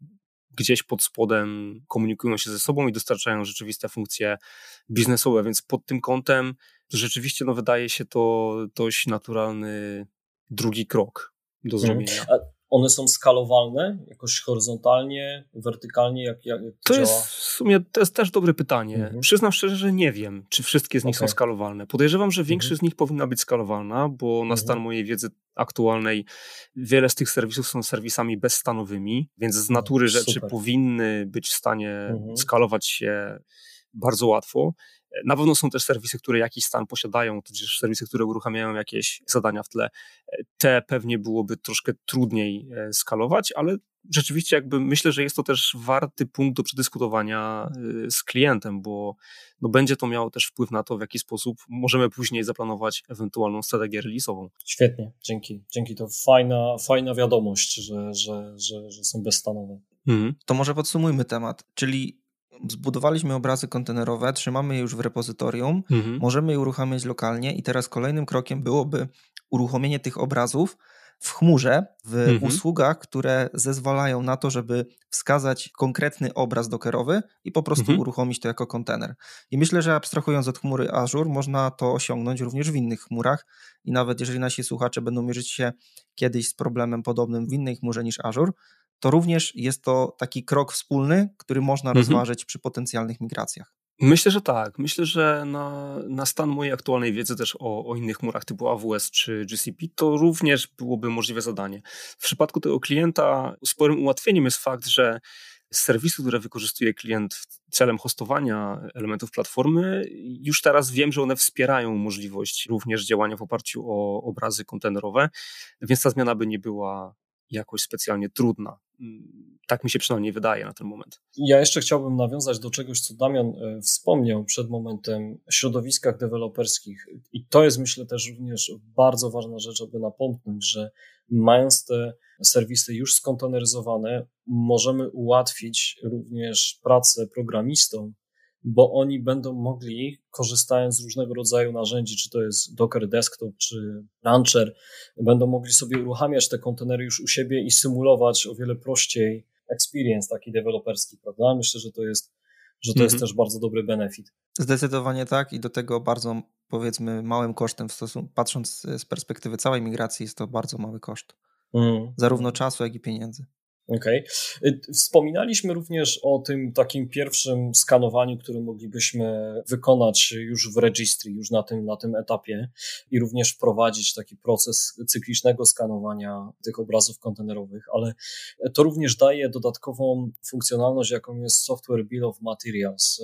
gdzieś pod spodem komunikują się ze sobą i dostarczają rzeczywiste funkcje biznesowe, więc pod tym kątem rzeczywiście no, wydaje się to dość naturalny drugi krok do mhm. zrobienia. Hmm one są skalowalne jakoś horyzontalnie, wertykalnie? Jak, jak to, to jest w sumie to jest też dobre pytanie. Mhm. Przyznam szczerze, że nie wiem, czy wszystkie z nich okay. są skalowalne. Podejrzewam, że większość mhm. z nich powinna być skalowalna, bo na mhm. stan mojej wiedzy aktualnej wiele z tych serwisów są serwisami bezstanowymi, więc z natury rzeczy Super. powinny być w stanie mhm. skalować się bardzo łatwo. Na pewno są też serwisy, które jakiś stan posiadają, tudzież serwisy, które uruchamiają jakieś zadania w tle. Te pewnie byłoby troszkę trudniej e, skalować, ale rzeczywiście jakby myślę, że jest to też warty punkt do przedyskutowania y, z klientem, bo no będzie to miało też wpływ na to, w jaki sposób możemy później zaplanować ewentualną strategię release'ową. Świetnie, dzięki. Dzięki, to fajna, fajna wiadomość, że, że, że, że są bezstanowe. Mhm. To może podsumujmy temat, czyli zbudowaliśmy obrazy kontenerowe, trzymamy je już w repozytorium, mhm. możemy je uruchamiać lokalnie i teraz kolejnym krokiem byłoby uruchomienie tych obrazów w chmurze, w mhm. usługach, które zezwalają na to, żeby wskazać konkretny obraz dockerowy i po prostu mhm. uruchomić to jako kontener. I myślę, że abstrahując od chmury Azure, można to osiągnąć również w innych chmurach i nawet jeżeli nasi słuchacze będą mierzyć się kiedyś z problemem podobnym w innej chmurze niż Azure, to również jest to taki krok wspólny, który można mhm. rozważyć przy potencjalnych migracjach. Myślę, że tak. Myślę, że na, na stan mojej aktualnej wiedzy też o, o innych chmurach typu AWS czy GCP to również byłoby możliwe zadanie. W przypadku tego klienta sporym ułatwieniem jest fakt, że z serwisu, które wykorzystuje klient celem hostowania elementów platformy, już teraz wiem, że one wspierają możliwość również działania w oparciu o obrazy kontenerowe, więc ta zmiana by nie była jakoś specjalnie trudna. Tak mi się przynajmniej wydaje na ten moment. Ja jeszcze chciałbym nawiązać do czegoś, co Damian e, wspomniał przed momentem, środowiskach deweloperskich. I to jest myślę też również bardzo ważna rzecz, aby napomknąć, że mając te serwisy już skonteneryzowane, możemy ułatwić również pracę programistom, bo oni będą mogli, korzystając z różnego rodzaju narzędzi, czy to jest Docker Desktop, czy Launcher, będą mogli sobie uruchamiać te kontenery już u siebie i symulować o wiele prościej experience taki deweloperski, prawda? Myślę, że to jest, że to jest mhm. też bardzo dobry benefit. Zdecydowanie tak i do tego bardzo powiedzmy małym kosztem w stosunku, patrząc z perspektywy całej migracji jest to bardzo mały koszt. Mm. Zarówno czasu, jak i pieniędzy. Okej. Okay. Wspominaliśmy również o tym takim pierwszym skanowaniu, które moglibyśmy wykonać już w registry, już na tym, na tym etapie i również wprowadzić taki proces cyklicznego skanowania tych obrazów kontenerowych, ale to również daje dodatkową funkcjonalność, jaką jest Software Bill of Materials.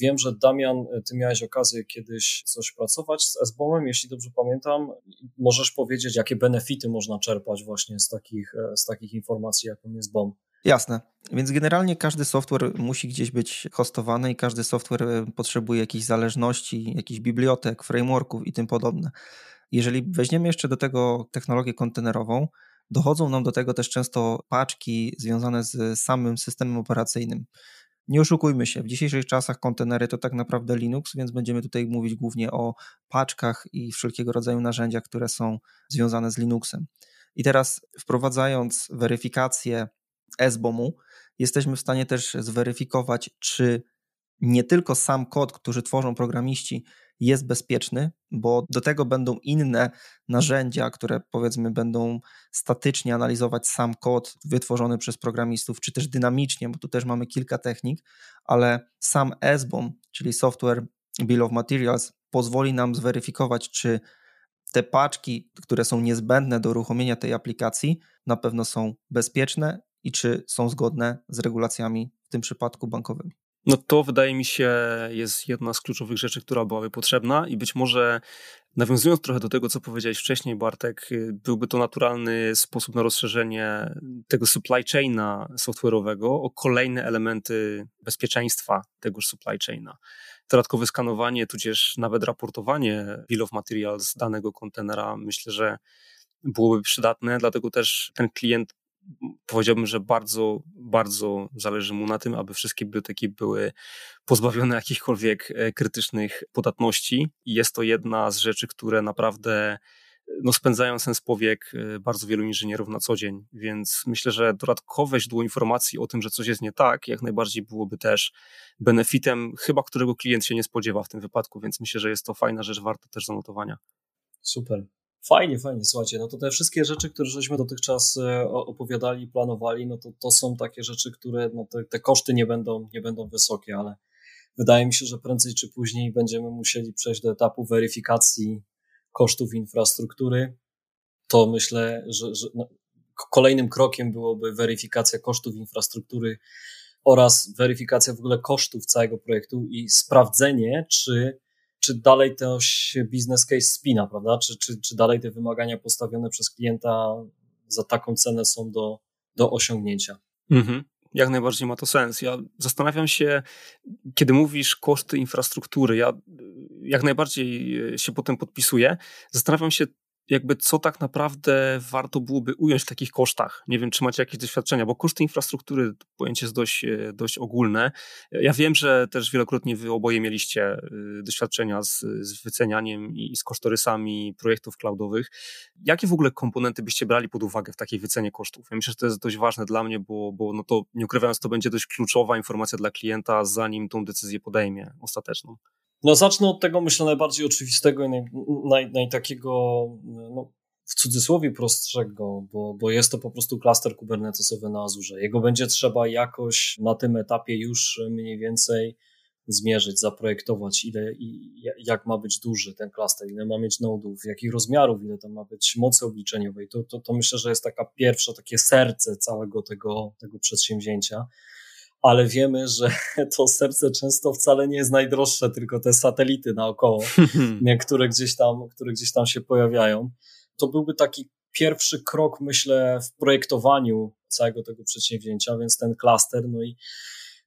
Wiem, że Damian, ty miałeś okazję kiedyś coś pracować z SBOM-em, jeśli dobrze pamiętam. Możesz powiedzieć, jakie benefity można czerpać właśnie z takich, z takich informacji, jaką jest BOM? Jasne. Więc generalnie każdy software musi gdzieś być hostowany i każdy software e, potrzebuje jakichś zależności, jakichś bibliotek, frameworków i tym podobne. Jeżeli weźmiemy jeszcze do tego technologię kontenerową, dochodzą nam do tego też często paczki związane z samym systemem operacyjnym. Nie oszukujmy się, w dzisiejszych czasach kontenery to tak naprawdę Linux, więc będziemy tutaj mówić głównie o paczkach i wszelkiego rodzaju narzędziach, które są związane z Linuxem. I teraz wprowadzając weryfikację SBOM-u, jesteśmy w stanie też zweryfikować, czy nie tylko sam kod, który tworzą programiści, jest bezpieczny, bo do tego będą inne narzędzia, które powiedzmy będą statycznie analizować sam kod wytworzony przez programistów, czy też dynamicznie, bo tu też mamy kilka technik, ale sam SBOM, czyli Software Bill of Materials, pozwoli nam zweryfikować, czy te paczki, które są niezbędne do uruchomienia tej aplikacji, na pewno są bezpieczne i czy są zgodne z regulacjami, w tym przypadku bankowymi. No to wydaje mi się jest jedna z kluczowych rzeczy, która byłaby potrzebna i być może nawiązując trochę do tego, co powiedziałeś wcześniej, Bartek, byłby to naturalny sposób na rozszerzenie tego supply chaina software'owego o kolejne elementy bezpieczeństwa tegoż supply chaina. Dodatkowe skanowanie, tudzież nawet raportowanie bill of materials danego kontenera myślę, że byłoby przydatne, dlatego też ten klient powiedziałbym, że bardzo, bardzo zależy mu na tym, aby wszystkie biblioteki były pozbawione jakichkolwiek e, krytycznych podatności. I jest to jedna z rzeczy, które naprawdę no, spędzają sens powiek e, bardzo wielu inżynierów na co dzień, więc myślę, że dodatkowe źródło informacji o tym, że coś jest nie tak, jak najbardziej byłoby też benefitem, chyba którego klient się nie spodziewa w tym wypadku, więc myślę, że jest to fajna rzecz, warta też zanotowania. Super. Fajnie, fajnie, słuchajcie, no to te wszystkie rzeczy, które żeśmy dotychczas e, opowiadali, planowali, no to, to są takie rzeczy, które, no te, te koszty nie będą, nie będą wysokie, ale wydaje mi się, że prędzej czy później będziemy musieli przejść do etapu weryfikacji kosztów infrastruktury. To myślę, że, że no, kolejnym krokiem byłoby weryfikacja kosztów infrastruktury oraz weryfikacja w ogóle kosztów całego projektu i sprawdzenie, czy, czy dalej to business case spina, prawda? Czy, czy, czy dalej te wymagania postawione przez klienta za taką cenę są do, do osiągnięcia. Mhm. Jak najbardziej ma to sens. Ja zastanawiam się, kiedy mówisz koszty infrastruktury, ja jak najbardziej się potem podpisuję. Zastanawiam się, jakby co tak naprawdę warto byłoby ująć w takich kosztach. Nie wiem, czy macie jakieś doświadczenia, bo koszty infrastruktury, pojęcie jest dość, e, dość ogólne. Ja wiem, że też wielokrotnie wy oboje mieliście e, doświadczenia z, z wycenianiem i z kosztorysami projektów cloudowych. Jakie w ogóle komponenty byście brali pod uwagę w takiej wycenie kosztów? Ja myślę, że to jest dość ważne dla mnie, bo, bo no to nie ukrywając, to będzie dość kluczowa informacja dla klienta, zanim tą decyzję podejmie ostateczną. No zacznę od tego, myślę, najbardziej oczywistego i naj, naj, naj takiego, no, w cudzysłowie prostszego, bo, bo jest to po prostu klaster kubernetesowy na Azurze. Jego będzie trzeba jakoś na tym etapie już mniej więcej zmierzyć, zaprojektować, ile i jak ma być duży ten klaster, ile ma mieć nodów, jakich rozmiarów, ile tam ma być mocy obliczeniowej. To, to, to myślę, że jest taka pierwsza, takie serce całego tego, tego przedsięwzięcia ale wiemy, że to serce często wcale nie jest najdroższe, tylko te satelity naokoło, które gdzieś tam, które gdzieś tam się pojawiają. To byłby taki pierwszy krok, myślę, w projektowaniu całego tego przedsięwzięcia, więc ten klaster, no i,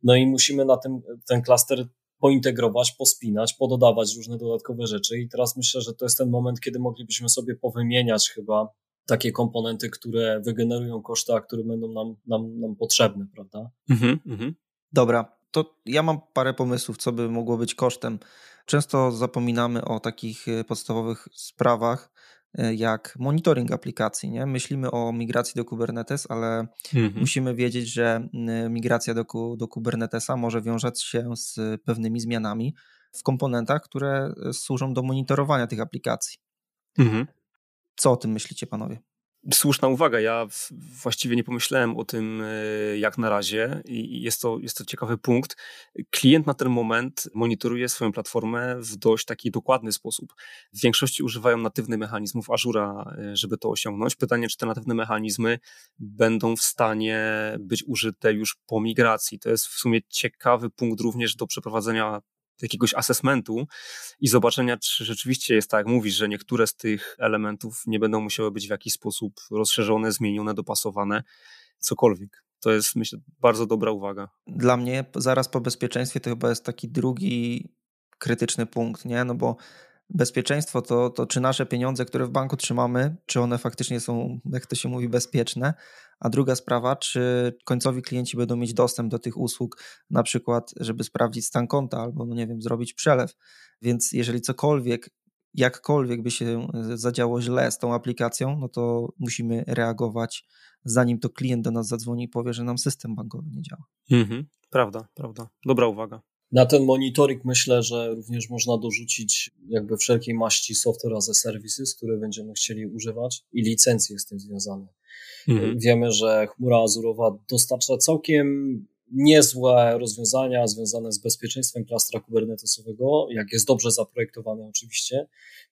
no i musimy na tym, ten klaster pointegrować, pospinać, pododawać różne dodatkowe rzeczy i teraz myślę, że to jest ten moment, kiedy moglibyśmy sobie powymieniać chyba takie komponenty, które wygenerują koszty, a które będą nam, nam, nam potrzebne, prawda? Mhm, mhm. Dobra, to ja mam parę pomysłów, co by mogło być kosztem. Często zapominamy o takich e, podstawowych sprawach, e, jak monitoring aplikacji. Nie? Myślimy o migracji do Kubernetes, ale mhm. musimy wiedzieć, że migracja do, do Kubernetesa może wiązać się z pewnymi zmianami w komponentach, które służą do monitorowania tych aplikacji. Mhm. Co o tym myślicie, panowie? Słuszna uwaga. Ja właściwie nie pomyślałem o tym e, jak na razie i jest to, jest to ciekawy punkt. Klient na ten moment monitoruje swoją platformę w dość taki dokładny sposób. W większości używają natywnych mechanizmów Azura, e, żeby to osiągnąć. Pytanie, czy te natywne mechanizmy będą w stanie być użyte już po migracji. To jest w sumie ciekawy punkt również do przeprowadzenia jakiegoś assessmentu i zobaczenia, czy rzeczywiście jest tak, jak mówisz, że niektóre z tych elementów nie będą musiały być w jakiś sposób rozszerzone, zmienione, dopasowane, cokolwiek. To jest, myślę, bardzo dobra uwaga. Dla mnie zaraz po bezpieczeństwie to chyba jest taki drugi krytyczny punkt, nie? No bo bezpieczeństwo to, to czy nasze pieniądze, które w banku trzymamy, czy one faktycznie są, jak to się mówi, bezpieczne, a druga sprawa, czy końcowi klienci będą mieć dostęp do tych usług, na przykład, żeby sprawdzić stan konta albo, no nie wiem, zrobić przelew. Więc jeżeli cokolwiek, jakkolwiek by się zadziało źle z tą aplikacją, no to musimy reagować, zanim to klient do nas zadzwoni i powie, że nam system bankowy nie działa. Mhm, prawda, prawda. Dobra uwaga. Na ten monitoring myślę, że również można dorzucić jakby wszelkiej maści software as a services, które będziemy chcieli używać i licencje z tym związane. Mhm. Wiemy, że chmura azurowa dostarcza całkiem niezłe rozwiązania związane z bezpieczeństwem klastra kubernetesowego, jak jest dobrze zaprojektowane oczywiście.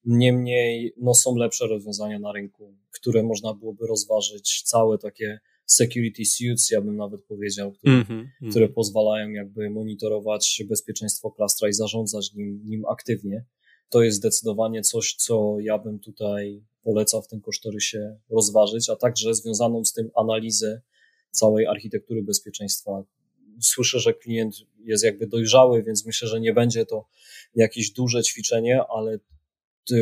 Niemniej no, są lepsze rozwiązania na rynku, które można byłoby rozważyć, całe takie security suits, ja bym nawet powiedział, które, mm -hmm, które pozwalają jakby monitorować bezpieczeństwo klastra i zarządzać nim, nim aktywnie. To jest zdecydowanie coś, co ja bym tutaj polecał w tym kosztorysie rozważyć, a także związaną z tym analizę całej architektury bezpieczeństwa. Słyszę, że klient jest jakby dojrzały, więc myślę, że nie będzie to jakieś duże ćwiczenie, ale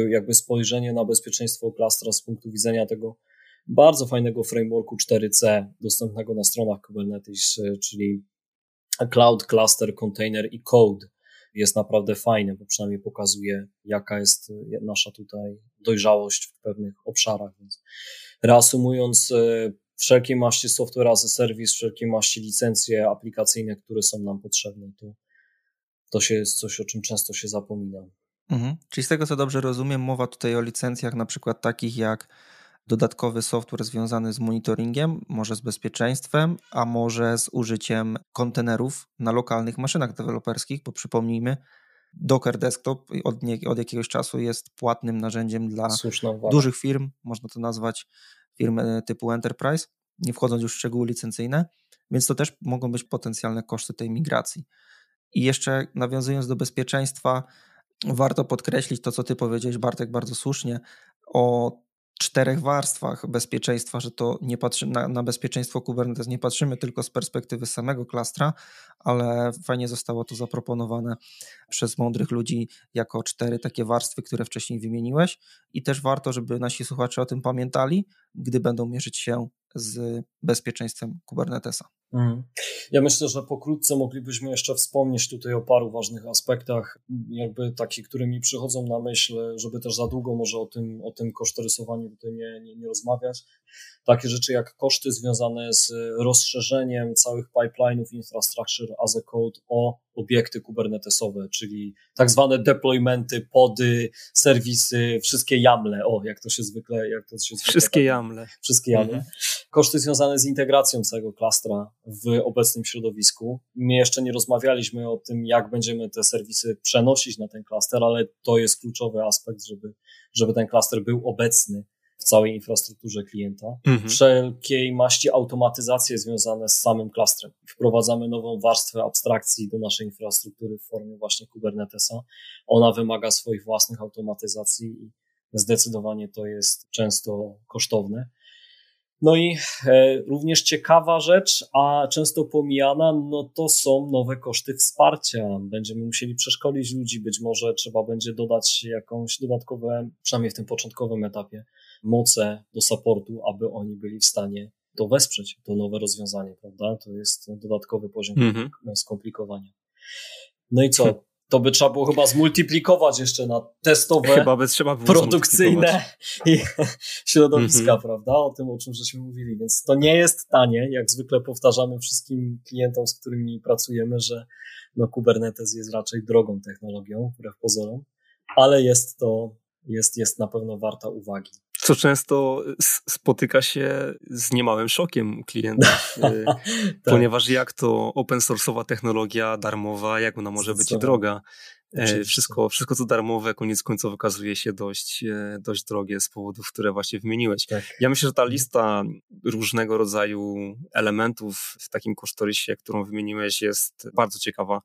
jakby spojrzenie na bezpieczeństwo klastra z punktu widzenia tego bardzo fajnego frameworku 4C dostępnego na stronach Kubernetes, czyli Cloud Cluster Container i Code jest naprawdę fajny, bo przynajmniej pokazuje, jaka jest nasza tutaj dojrzałość w pewnych obszarach. Więc reasumując, e, wszelkie maści software as a service, wszelkie maści licencje aplikacyjne, które są nam potrzebne, to, to się jest coś, o czym często się zapomina. Mhm. Czyli z tego, co dobrze rozumiem, mowa tutaj o licencjach na przykład takich jak dodatkowy software związany z monitoringiem, może z bezpieczeństwem, a może z użyciem kontenerów na lokalnych maszynach deweloperskich, bo przypomnijmy, Docker Desktop od, nie, od jakiegoś czasu jest płatnym narzędziem dla dużych firm, można to nazwać firmy typu Enterprise, nie wchodząc już w szczegóły licencyjne, Więc to też mogą być potencjalne koszty tej migracji. I jeszcze nawiązując do bezpieczeństwa, warto podkreślić to, co ty powiedziałeś, Bartek, bardzo słusznie, o czterech warstwach bezpieczeństwa, że to nie patrzy na, na, bezpieczeństwo Kubernetes nie patrzymy tylko z perspektywy samego klastra, ale fajnie zostało to zaproponowane przez mądrych ludzi jako cztery takie warstwy, które wcześniej wymieniłeś i też warto, żeby nasi słuchacze o tym pamiętali, gdy będą mierzyć się z bezpieczeństwem Kubernetesa. Mhm. Ja myślę, że pokrótce moglibyśmy jeszcze wspomnieć tutaj o paru ważnych aspektach, jakby takich, które mi przychodzą na myśl, żeby też za długo może o tym, o tym kosztorysowaniu tutaj nie, nie, nie rozmawiać. Takie rzeczy jak koszty związane z rozszerzeniem całych pipeline'ów infrastructure as a code o obiekty kubernetesowe, czyli tak zwane deploymenty, pody, serwisy, wszystkie jamle, o jak to się zwykle, jak to się zwykle Wszystkie tak, jamle. Wszystkie jamle. Mhm. Koszty związane z integracją całego klastra w obecnym środowisku. My jeszcze nie rozmawialiśmy o tym, jak będziemy te serwisy przenosić na ten klaster, ale to jest kluczowy aspekt, żeby, żeby ten klaster był obecny w całej infrastrukturze klienta. Mhm. Wszelkiej maści automatyzacje związane z samym klastrem. Wprowadzamy nową warstwę abstrakcji do naszej infrastruktury w formie właśnie Kubernetesa. Ona wymaga swoich własnych automatyzacji i zdecydowanie to jest często kosztowne. No i e, również ciekawa rzecz, a często pomijana, no to są nowe koszty wsparcia. Będziemy musieli przeszkolić ludzi, być może trzeba będzie dodać jakąś dodatkowe, przynajmniej w tym początkowym etapie, moce do supportu, aby oni byli w stanie to wesprzeć, to nowe rozwiązanie, prawda? To jest dodatkowy poziom -hmm. skomplikowania. No i co? to by trzeba było chyba zmultiplikować jeszcze na testowe, chyba by trzeba było produkcyjne i środowiska, mm -hmm. prawda? O tym, o czym żeśmy mówili. Więc to nie jest tanie, jak zwykle powtarzamy wszystkim klientom, z którymi pracujemy, że no, Kubernetes jest raczej drogą technologią, wbrew pozorom, ale jest to, jest, jest na pewno warta uwagi co często spotyka się z niemałym szokiem klientów, y, tak. ponieważ jak to open source'owa technologia darmowa, jak ona może być droga? E, wszystko, wszystko, co darmowe, koniec końców okazuje się dość, e, dość drogie z powodów, które właśnie wymieniłeś. Tak. Ja myślę, że ta lista różnego rodzaju elementów w takim kosztorysie, którą wymieniłeś, jest bardzo ciekawa.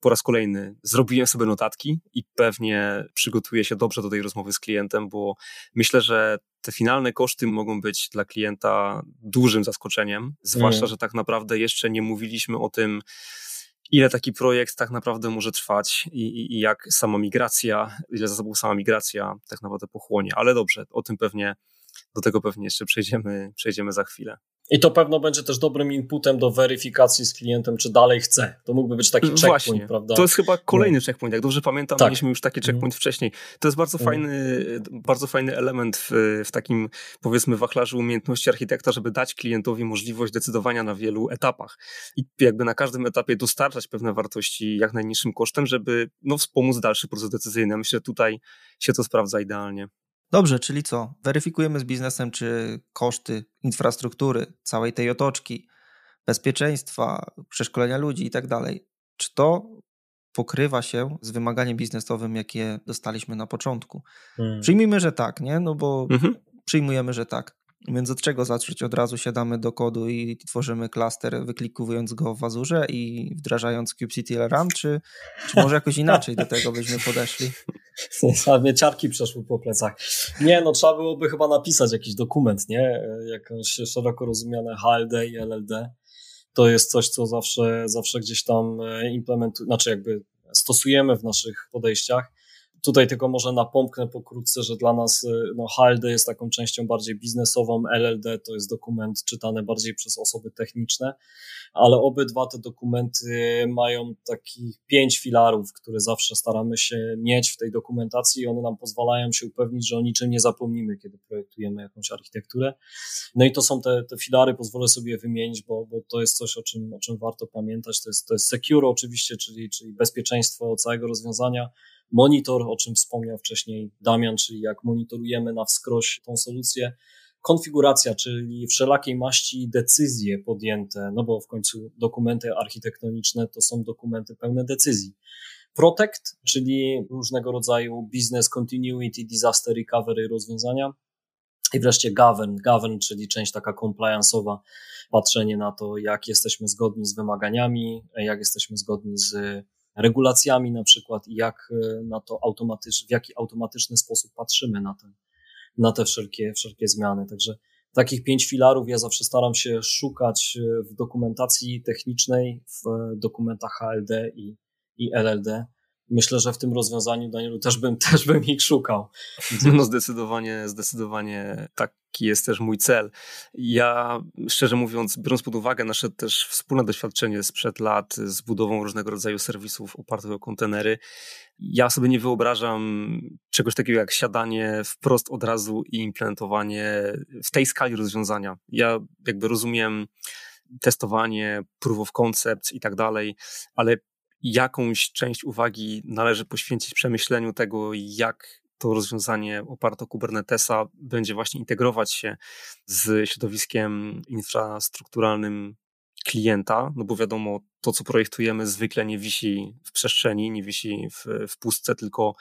Po raz kolejny zrobiłem sobie notatki i pewnie przygotuję się dobrze do tej rozmowy z klientem, bo myślę, że te finalne koszty mogą być dla klienta dużym zaskoczeniem, zwłaszcza, mm. że tak naprawdę jeszcze nie mówiliśmy o tym, ile taki projekt tak naprawdę może trwać i, i, i jak sama migracja, ile zasobów sama migracja tak naprawdę pochłonie. Ale dobrze, o tym pewnie, do tego pewnie jeszcze przejdziemy, przejdziemy za chwilę. I to pewno będzie też dobrym inputem do weryfikacji z klientem, czy dalej chce. To mógłby być taki checkpoint, Właśnie. prawda? To jest chyba kolejny no. checkpoint. Jak dobrze pamiętam, tak. mieliśmy już taki mhm. checkpoint mm. wcześniej. To jest bardzo mm. fajny, bardzo fajny element w, w takim, powiedzmy, wachlarzu umiejętności architekta, żeby dać klientowi możliwość decydowania na wielu etapach. I jakby na każdym etapie dostarczać pewne wartości jak najniższym kosztem, żeby no, wspomóc dalszy proces decyzyjny. Myślę, że tutaj się to sprawdza idealnie. Dobrze, czyli co? Weryfikujemy z biznesem, czy koszty infrastruktury, całej tej otoczki, bezpieczeństwa, przeszkolenia ludzi i tak dalej, czy to pokrywa się z wymaganiem biznesowym, jakie dostaliśmy na początku? Hmm. Przyjmijmy, że tak, nie? No bo mhm. przyjmujemy, że tak. Więc od czego zacząć? Od razu siadamy do kodu i tworzymy klaster, wyklikowując go w Azurze i wdrażając kubectl RAM, czy, czy może jakoś inaczej do tego byśmy podeszli? Same ciarki przeszły po plecach. Nie, no trzeba byłoby chyba napisać jakiś dokument, nie? Jakąś szeroko rozumiane HLD i LLD. To jest coś, co zawsze, zawsze gdzieś tam e, implementujemy, znaczy jakby stosujemy w naszych podejściach Tutaj tylko może napomknę pokrótce, że dla nas y, no, HLD jest taką częścią bardziej biznesową, LLD to jest dokument czytany bardziej przez osoby techniczne, ale obydwa te dokumenty mają takich pięć filarów, które zawsze staramy się mieć w tej dokumentacji i one nam pozwalają się upewnić, że o niczym nie zapomnimy, kiedy projektujemy jakąś architekturę. No i to są te, te filary, pozwolę sobie wymienić, bo, bo to jest coś, o czym, o czym warto pamiętać. To jest, to jest secure oczywiście, czyli, czyli bezpieczeństwo całego rozwiązania, monitor, o czym wspomniał wcześniej Damian, czyli jak monitorujemy na wskroś tą solucję, konfiguracja, czyli wszelakiej maści decyzje podjęte, no bo w końcu dokumenty architektoniczne to są dokumenty pełne decyzji. Protect, czyli różnego rodzaju business continuity, disaster recovery rozwiązania, I wreszcie govern, govern, czyli część taka compliance'owa, patrzenie na to, jak jesteśmy zgodni z wymaganiami, jak jesteśmy zgodni z regulacjami na przykład i jak na to automatycz, w jaki automatyczny sposób patrzymy na te, na te wszelkie, wszelkie zmiany. Także takich pięć filarów ja zawsze staram się szukać w dokumentacji technicznej, w dokumentach HLD i, i LLD myślę, że w tym rozwiązaniu, Danielu, też bym, też bym ich szukał. No zdecydowanie, zdecydowanie taki jest też mój cel. Ja, szczerze mówiąc, biorąc pod uwagę nasze też wspólne doświadczenie sprzed lat z budową różnego rodzaju serwisów opartych o kontenery, ja sobie nie wyobrażam czegoś takiego jak siadanie wprost od razu i implementowanie w tej skali rozwiązania. Ja jakby rozumiem testowanie, proof of concept i tak dalej, ale jakąś część uwagi należy poświęcić przemyśleniu tego, jak to rozwiązanie oparte o Kubernetesa będzie właśnie integrować się z środowiskiem infrastrukturalnym klienta, no bo wiadomo, to co projektujemy zwykle nie wisi w przestrzeni, nie wisi w, w pustce, tylko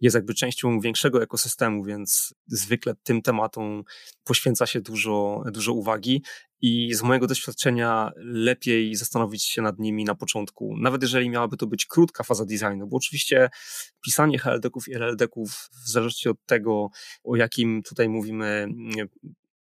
jest jakby częścią większego ekosystemu, więc zwykle tym tematom poświęca się dużo, dużo uwagi. I z mojego doświadczenia lepiej zastanowić się nad nimi na początku, nawet jeżeli miałaby to być krótka faza designu, bo oczywiście pisanie HLD-ków i LLD-ków w zależności od tego, o jakim tutaj mówimy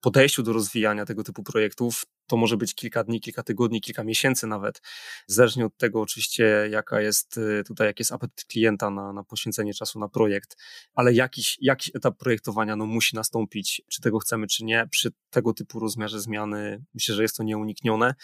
podejściu do rozwijania tego typu projektów, to może być kilka dni, kilka tygodni, kilka miesięcy nawet, zależnie od tego oczywiście, jaka jest y, tutaj, jaki jest apetyt klienta na, na poświęcenie czasu na projekt, ale jakiś, jakiś etap projektowania no, musi nastąpić, czy tego chcemy, czy nie. Przy tego typu rozmiarze zmiany myślę, że jest to nieuniknione,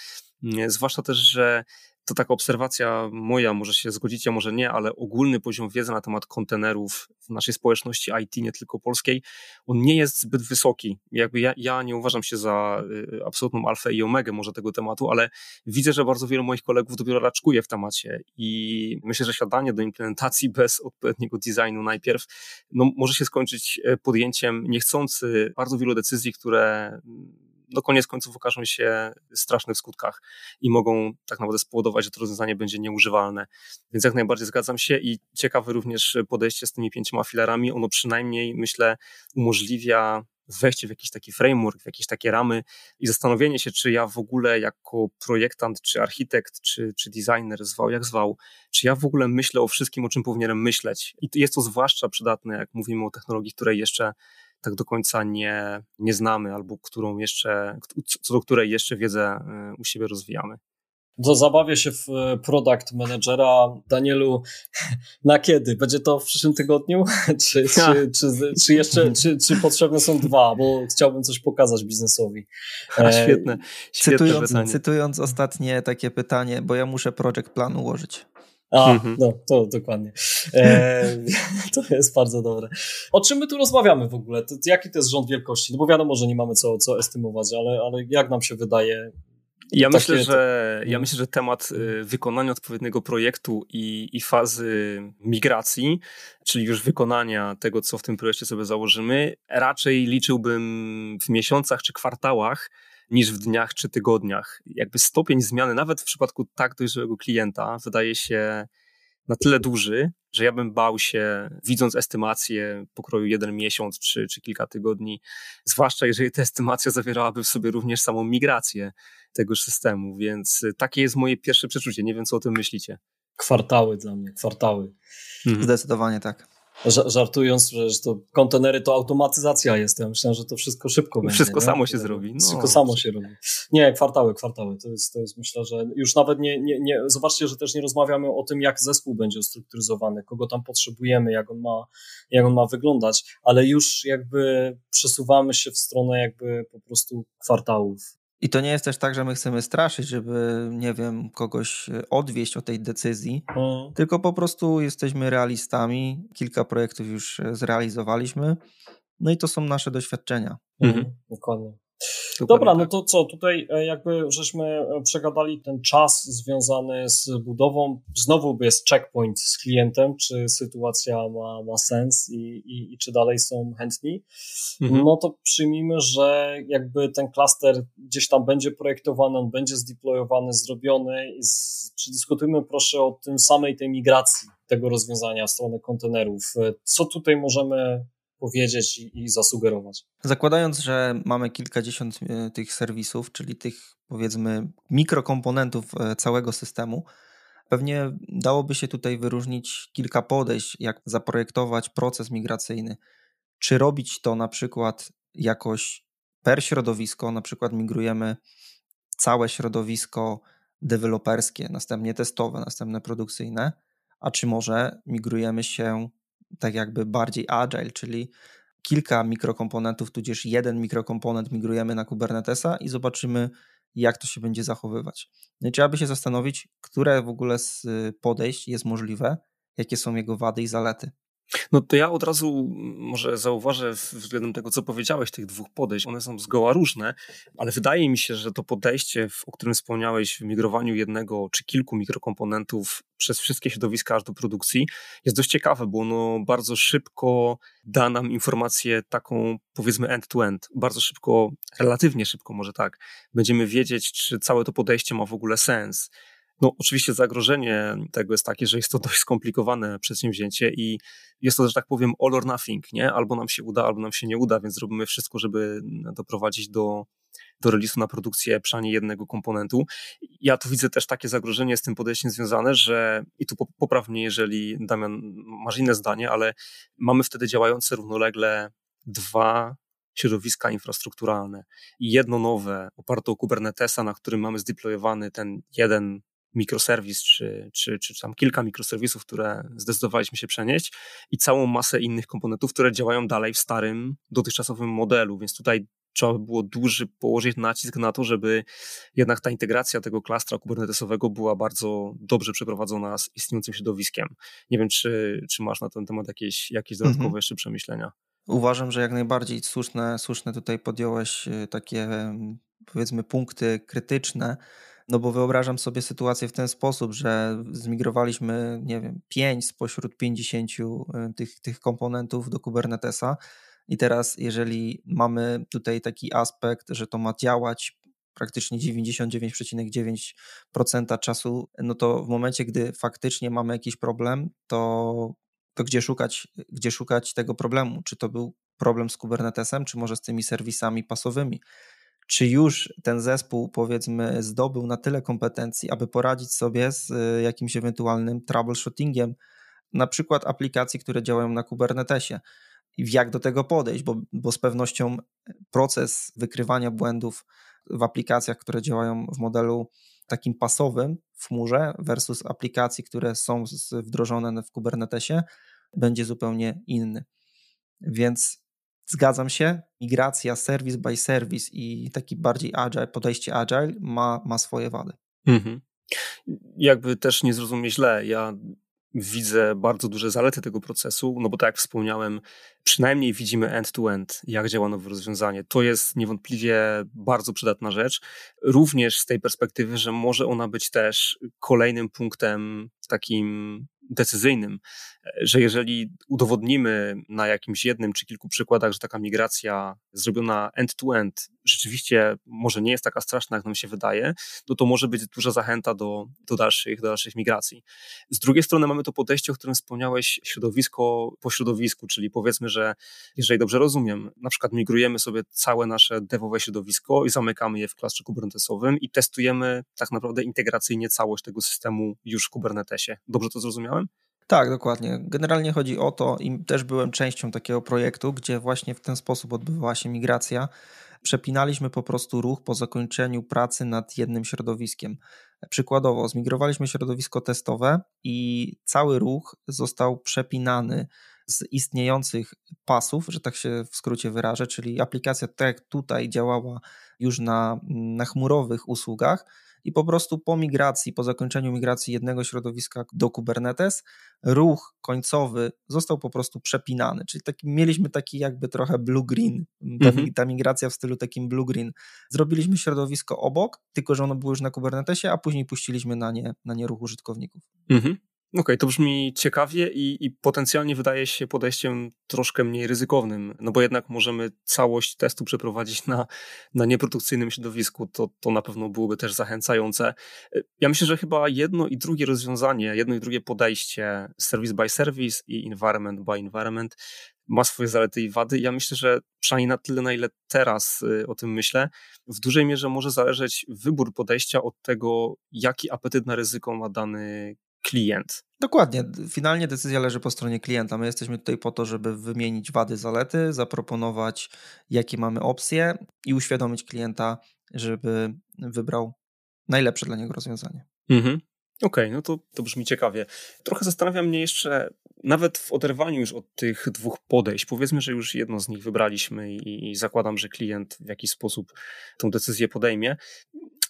zwłaszcza też, że to taka obserwacja moja, może się zgodzicie, może nie, ale ogólny poziom wiedzy na temat kontenerów w naszej społeczności IT, nie tylko polskiej, on nie jest zbyt wysoki. Jakby ja, ja nie uważam się za y, absolutną alfę i omegę może tego tematu, ale widzę, że bardzo wielu moich kolegów dopiero raczkuje w temacie i myślę, że siadanie do implementacji bez odpowiedniego designu najpierw, no, może się skończyć e, podjęciem niechcący bardzo wielu decyzji, które no koniec końców okażą się strasznych skutkach i mogą tak naprawdę spowodować, że to rozwiązanie będzie nieużywalne. Więc jak najbardziej zgadzam się i ciekawe również podejście z tymi pięcioma filarami. Ono przynajmniej, myślę, umożliwia wejście w jakiś taki framework, w jakieś takie ramy i zastanowienie się, czy ja w ogóle jako projektant, czy architekt, czy, czy designer, zwał jak zwał, czy ja w ogóle myślę o wszystkim, o czym powinienem myśleć. I jest to zwłaszcza przydatne, jak mówimy o technologii, której jeszcze tak do końca nie, nie znamy, albo którą jeszcze, co do której jeszcze wiedzę y, u siebie rozwijamy. To zabawię się w e, product managera. Danielu, na kiedy? Będzie to w przyszłym tygodniu? czy, czy, czy, czy, jeszcze, czy, czy potrzebne są dwa? Bo chciałbym coś pokazać biznesowi. A, świetne. świetne cytując, cytując ostatnie takie pytanie, bo ja muszę project plan ułożyć. A, mhm. no, to dokładnie. E, to jest bardzo dobre. O czym my tu rozmawiamy w ogóle? To, jaki to jest rząd wielkości? No bo wiadomo, że nie mamy co, co estymować, ale, ale jak nam się wydaje, ja myślę, że, ja myślę, że temat y, wykonania odpowiedniego projektu i, i fazy migracji, czyli już wykonania tego, co w tym projekcie sobie założymy, raczej liczyłbym w miesiącach czy kwartałach, niż w dniach czy tygodniach. Jakby stopień zmiany, nawet w przypadku tak dojrzałego klienta, wydaje się na tyle duży, że ja bym bał się, widząc estymację pokroju jeden miesiąc czy, czy kilka tygodni, zwłaszcza jeżeli ta estymacja zawierałaby w sobie również samą migrację tegoż systemu, więc takie jest moje pierwsze przeczucie. Nie wiem, co o tym myślicie. Kwartały dla mnie, kwartały. Mhm. Zdecydowanie tak żartując, że to kontenery to automatyzacja jest. Ja myślałem, że to wszystko szybko będzie. Wszystko nie? samo się zrobi. No. Wszystko samo się robi. Nie, kwartały, kwartały. To jest, to jest myślę, że już nawet nie, nie, nie, zobaczcie, że też nie rozmawiamy o tym, jak zespół będzie ustrukturyzowany, kogo tam potrzebujemy, jak on ma, jak on ma wyglądać, ale już jakby przesuwamy się w stronę jakby po prostu kwartałów. I to nie jest też tak, że my chcemy straszyć, żeby, nie wiem, kogoś e, odwieść od tej decyzji, tylko po prostu jesteśmy realistami. Kilka projektów już e, zrealizowaliśmy, no i to są nasze doświadczenia. Mhm. Dokładnie. Dobra, no tak. to co, tutaj e, jakby żeśmy e, przegadali ten czas związany z budową. Znowu jest checkpoint z klientem, czy sytuacja ma, ma sens i, i, i czy dalej są chętni. Mhm. No to przyjmijmy, że jakby ten klaster gdzieś tam będzie projektowany, on będzie zdeployowany, zrobiony i z, przedyskutujmy proszę o tym samej tej migracji tego rozwiązania w stronę kontenerów. E, co tutaj możemy powiedzieć i, i zasugerować. Zakładając, że mamy kilkadziesiąt e, tych serwisów, czyli tych powiedzmy mikrokomponentów e, całego systemu, pewnie dałoby się tutaj wyróżnić kilka podejść, jak zaprojektować proces migracyjny. Czy robić to na przykład jakoś per środowisko, na przykład migrujemy całe środowisko deweloperskie, następnie testowe, następne produkcyjne, a czy może migrujemy się tak jakby bardziej agile, czyli kilka mikrokomponentów, tudzież jeden mikrokomponent migrujemy na Kubernetesa i zobaczymy, jak to się będzie zachowywać. No i trzeba by się zastanowić, które w ogóle z podejść jest możliwe, jakie są jego wady i zalety. No to ja od razu może zauważę względem tego, co powiedziałeś, tych dwóch podejść. One są zgoła różne, ale wydaje mi się, że to podejście, o którym wspomniałeś, w migrowaniu jednego czy kilku mikrokomponentów przez wszystkie środowiska aż do produkcji, jest dość ciekawe, bo ono bardzo szybko da nam informację taką, powiedzmy, end-to-end. Bardzo szybko, relatywnie szybko, może tak. Będziemy wiedzieć, czy całe to podejście ma w ogóle sens no, oczywiście zagrożenie tego jest takie, że jest to dość skomplikowane przedsięwzięcie i jest to, że tak powiem, all or nothing, nie? Albo nam się uda, albo nam się nie uda, więc robimy wszystko, żeby doprowadzić do, do release'u na produkcję przynajmniej jednego komponentu. Ja tu widzę też takie zagrożenie z tym podejściem związane, że i tu popraw mnie, jeżeli Damian masz inne zdanie, ale mamy wtedy działające równolegle dwa środowiska infrastrukturalne i jedno nowe oparte o Kubernetesa, na którym mamy zdeployowany ten jeden mikroserwis, czy, czy, czy tam kilka mikroserwisów, które zdecydowaliśmy się przenieść i całą masę innych komponentów, które działają dalej w starym, dotychczasowym modelu, więc tutaj trzeba by było duży położyć nacisk na to, żeby jednak ta integracja tego klastra kubernetesowego była bardzo dobrze przeprowadzona z istniejącym środowiskiem. Nie wiem, czy, czy masz na ten temat jakieś, jakieś dodatkowe mhm. jeszcze przemyślenia? Uważam, że jak najbardziej słuszne, słuszne tutaj podjąłeś y, takie powiedzmy punkty krytyczne, no bo wyobrażam sobie sytuację w ten sposób, że zmigrowaliśmy, nie wiem, 5 spośród 50 y, tych, tych komponentów do Kubernetesa. I teraz, jeżeli mamy tutaj taki aspekt, że to ma działać praktycznie 99,9% czasu, no to w momencie, gdy faktycznie mamy jakiś problem, to, to gdzie, szukać, gdzie szukać tego problemu? Czy to był problem z Kubernetesem, czy może z tymi serwisami pasowymi? Czy już ten zespół, powiedzmy, zdobył na tyle kompetencji, aby poradzić sobie z y, jakimś ewentualnym troubleshootingiem, na przykład aplikacji, które działają na Kubernetesie. I jak do tego podejść, bo, bo z pewnością proces wykrywania błędów w aplikacjach, które działają w modelu takim pasowym w chmurze versus aplikacji, które są wdrożone w Kubernetesie, będzie zupełnie inny. Więc Zgadzam się, migracja service by service i taki bardziej agile, podejście agile ma, ma swoje wady. Mhm. Jakby też nie zrozumieć źle, ja widzę bardzo duże zalety tego procesu, no bo tak jak wspomniałem, przynajmniej widzimy end-to-end, jak działa nowe rozwiązanie. To jest niewątpliwie bardzo przydatna rzecz, również z tej perspektywy, że może ona być też kolejnym punktem takim decyzyjnym, że jeżeli udowodnimy na jakimś jednym czy kilku przykładach, że taka migracja zrobiona end-to-end rzeczywiście może nie jest taka straszna, jak nam się wydaje, no to może być duża zachęta do, do, dalszych, do dalszych migracji. Z drugiej strony mamy to podejście, o którym wspomniałeś, środowisko po środowisku, czyli powiedzmy, że jeżeli dobrze rozumiem, na przykład migrujemy sobie całe nasze devowe środowisko i zamykamy je w klastrze kubernetesowym i testujemy tak naprawdę integracyjnie całość tego systemu już w Kubernetesie. Dobrze to zrozumiałem? Tak, dokładnie. Generalnie chodzi o to, i też byłem częścią takiego projektu, gdzie właśnie w ten sposób odbywała się migracja. Przepinaliśmy po prostu ruch po zakończeniu pracy nad jednym środowiskiem. Przykładowo, zmigrowaliśmy środowisko testowe i cały ruch został przepinany z istniejących pasów, że tak się w skrócie wyrażę, czyli aplikacja tak jak tutaj działała już na, na chmurowych usługach, i po prostu po migracji, po zakończeniu migracji jednego środowiska do Kubernetes, ruch końcowy został po prostu przepinany. Czyli taki, mieliśmy taki jakby trochę blue-green, ta, mhm. ta, migracja w stylu takim blue-green. Zrobiliśmy środowisko obok, tylko że ono było już na Kubernetesie, a później puściliśmy na nie, na nie ruch użytkowników. Mhm. Okej, okay, to brzmi ciekawie i, i, potencjalnie wydaje się podejściem troszkę mniej ryzykownym, no bo jednak możemy całość testu przeprowadzić na, na nieprodukcyjnym środowisku, to, to na pewno byłoby też zachęcające. Ja myślę, że chyba jedno i drugie rozwiązanie, jedno i drugie podejście service by service i environment by environment ma swoje zalety i wady. Ja myślę, że przynajmniej na tyle, na ile teraz y, o tym myślę, w dużej mierze może zależeć wybór podejścia od tego, jaki apetyt na ryzyko ma dany klient. Dokładnie. Finalnie decyzja leży po stronie klienta. My jesteśmy tutaj po to, żeby wymienić wady, zalety, zaproponować, jakie mamy opcje i uświadomić klienta, żeby wybrał najlepsze dla niego rozwiązanie. Mhm. Okej, okay, no to, to brzmi ciekawie. Trochę zastanawia mnie jeszcze, nawet w oderwaniu już od tych dwóch podejść, powiedzmy, że już jedno z nich wybraliśmy i, i zakładam, że klient w jakiś sposób tą decyzję podejmie,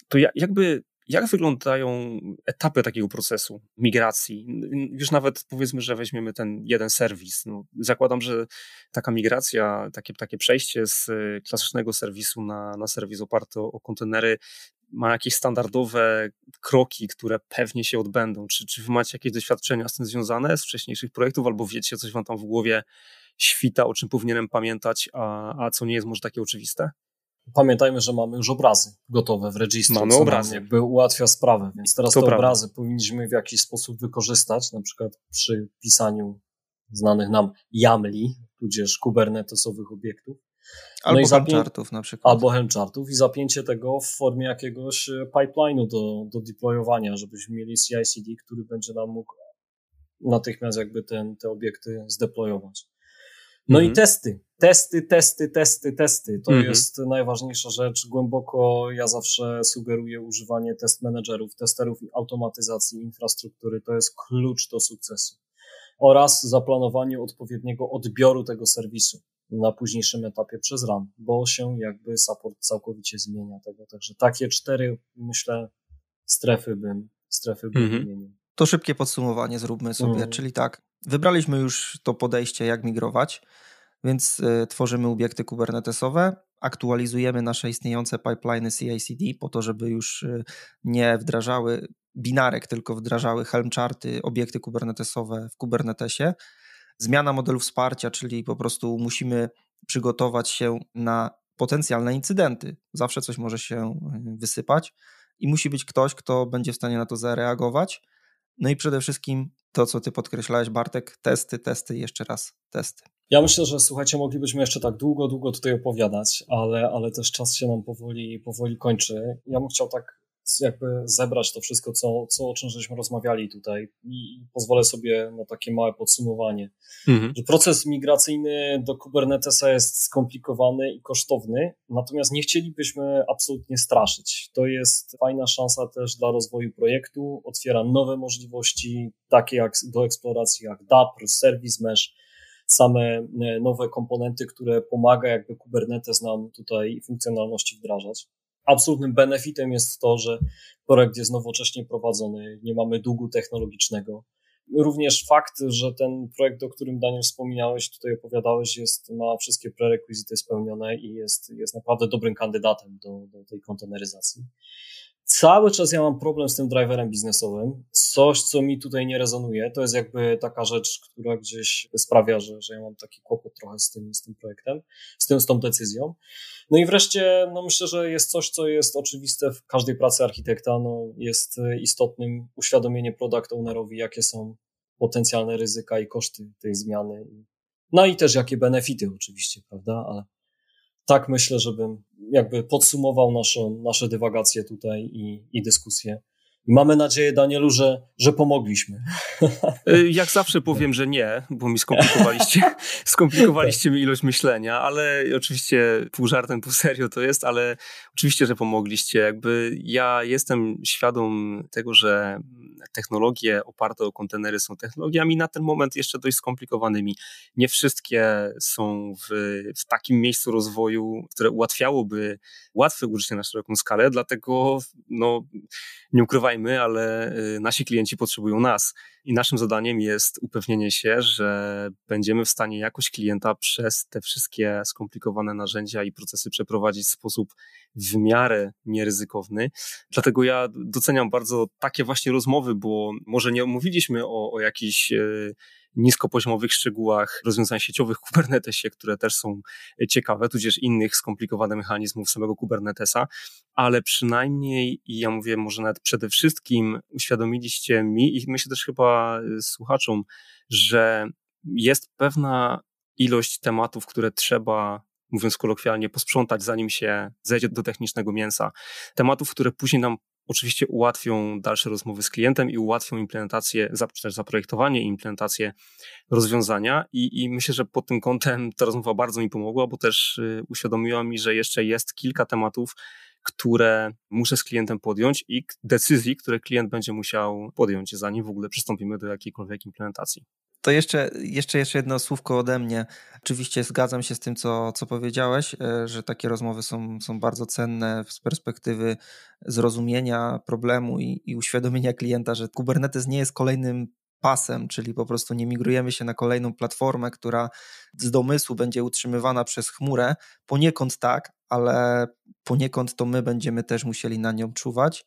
to ja, jakby jak wyglądają etapy takiego procesu migracji? Już nawet powiedzmy, że weźmiemy ten jeden serwis. No, zakładam, że taka migracja, takie, takie przejście z klasycznego serwisu na, na serwis oparty o, o kontenery ma jakieś standardowe kroki, które pewnie się odbędą. Czy, czy wy macie jakieś doświadczenia z tym związane z wcześniejszych projektów, albo wiecie, coś wam tam w głowie świta, o czym powinienem pamiętać, a, a co nie jest może takie oczywiste? Pamiętajmy, że mamy już obrazy gotowe w rejestrze. Mamy obrazy. Jakby ułatwia sprawę, więc teraz to te prawda. obrazy powinniśmy w jakiś sposób wykorzystać, na przykład przy pisaniu znanych nam YAML, tudzież kubernetesowych obiektów. Albo no helmchartów na przykład. Albo helmchartów i zapięcie tego w formie jakiegoś e, pipeline'u do, do deployowania, żebyśmy mieli CI/CD, który będzie nam mógł natychmiast jakby ten, te obiekty zdeployować. No mhm. i testy. Testy, testy, testy, testy. To mhm. jest najważniejsza rzecz. Głęboko ja zawsze sugeruję używanie test managerów, testerów i automatyzacji infrastruktury. To jest klucz do sukcesu. Oraz zaplanowanie odpowiedniego odbioru tego serwisu na późniejszym etapie przez RAM, bo się jakby support całkowicie zmienia tego. Także takie cztery, myślę, strefy bym, strefy bym mhm. wymienił. To szybkie podsumowanie zróbmy sobie, mhm. czyli tak, wybraliśmy już to podejście, jak migrować, więc y, tworzymy obiekty kubernetesowe, aktualizujemy nasze istniejące pipeliny CI/CD po to, żeby już y, nie wdrażały binarek, tylko wdrażały Helm charty, obiekty kubernetesowe w Kubernetesie. Zmiana modelu wsparcia, czyli po prostu musimy przygotować się na potencjalne incydenty. Zawsze coś może się y, wysypać i musi być ktoś, kto będzie w stanie na to zareagować. No i przede wszystkim to, co ty podkreślałeś, Bartek, testy, testy, jeszcze raz testy. Ja myślę, że słuchajcie, moglibyśmy jeszcze tak długo, długo tutaj opowiadać, ale, ale też czas się nam powoli, powoli kończy. Ja bym chciał tak jakby zebrać to wszystko, co, co o czym żeśmy rozmawiali tutaj i pozwolę sobie na takie małe podsumowanie. Mhm. Że proces migracyjny do Kubernetesa jest skomplikowany i kosztowny, natomiast nie chcielibyśmy absolutnie straszyć. To jest fajna szansa też dla rozwoju projektu, otwiera nowe możliwości, takie jak do eksploracji jak DAPR, Service Mesh, same e, nowe komponenty, które pomaga jakby Kubernetes nam tutaj funkcjonalności wdrażać. Absolutnym benefitem jest to, że projekt jest nowocześnie prowadzony, nie mamy długu technologicznego. Również fakt, że ten projekt, o którym Daniel wspominałeś, tutaj opowiadałeś, jest, ma wszystkie prerekwizyty spełnione i jest, jest naprawdę dobrym kandydatem do, do tej konteneryzacji. Cały czas ja mam problem z tym driverem biznesowym. Coś, co mi tutaj nie rezonuje, to jest jakby taka rzecz, która gdzieś sprawia, że, że ja mam taki kłopot trochę z tym, z tym projektem, z, tym, z tą decyzją. No i wreszcie, no myślę, że jest coś, co jest oczywiste w każdej pracy architekta, no jest istotnym uświadomienie product ownerowi, jakie są potencjalne ryzyka i koszty tej zmiany. No i też jakie benefity oczywiście, prawda, ale tak myślę, żebym jakby podsumował naszą, nasze dywagacje tutaj i, i dyskusję. Mamy nadzieję, Danielu, że, że pomogliśmy. Y, jak zawsze powiem, że nie, bo mi skomplikowaliście, skomplikowaliście mi ilość myślenia, ale oczywiście pół żartem, pół serio to jest, ale oczywiście, że pomogliście. Jakby ja jestem świadom tego, że technologie oparte o kontenery są technologiami na ten moment jeszcze dość skomplikowanymi. Nie wszystkie są w, w takim miejscu rozwoju, które ułatwiałoby łatwe użycie na szeroką skalę, dlatego no, nie ukrywajmy, ukrywajmy, ale y, nasi klienci potrzebują nas. I naszym zadaniem jest upewnienie się, że będziemy w stanie jakoś klienta przez te wszystkie skomplikowane narzędzia i procesy przeprowadzić w sposób w miarę nieryzykowny. Dlatego ja doceniam bardzo takie właśnie rozmowy, bo może nie mówiliśmy o, o jakichś y, niskopoziomowych szczegółach rozwiązań sieciowych w Kubernetesie, które też są ciekawe, tudzież innych skomplikowanych mechanizmów samego Kubernetesa, ale przynajmniej, i ja mówię może nawet przede wszystkim, uświadomiliście mi i myślę też chyba słuchaczom, że jest pewna ilość tematów, które trzeba mówiąc kolokwialnie, posprzątać, zanim się zejdzie do technicznego mięsa. Tematów, które później nam oczywiście ułatwią dalsze rozmowy z klientem i ułatwią implementację, czy też zaprojektowanie i implementację rozwiązania. I, I, myślę, że pod tym kątem ta rozmowa bardzo mi pomogła, bo też y, uświadomiła mi, że jeszcze jest kilka tematów, które muszę z klientem podjąć i decyzji, które klient będzie musiał podjąć, zanim w ogóle przystąpimy do jakiejkolwiek implementacji. To jeszcze, jeszcze, jeszcze jedno słówko ode mnie. Oczywiście zgadzam się z tym, co, co powiedziałeś, e, że takie rozmowy są, są bardzo cenne z perspektywy zrozumienia problemu i, i uświadomienia klienta, że Kubernetes nie jest kolejnym pasem, czyli po prostu nie migrujemy się na kolejną platformę, która z domysłu będzie utrzymywana przez chmurę. Poniekąd tak, ale poniekąd to my będziemy też musieli na nią czuwać.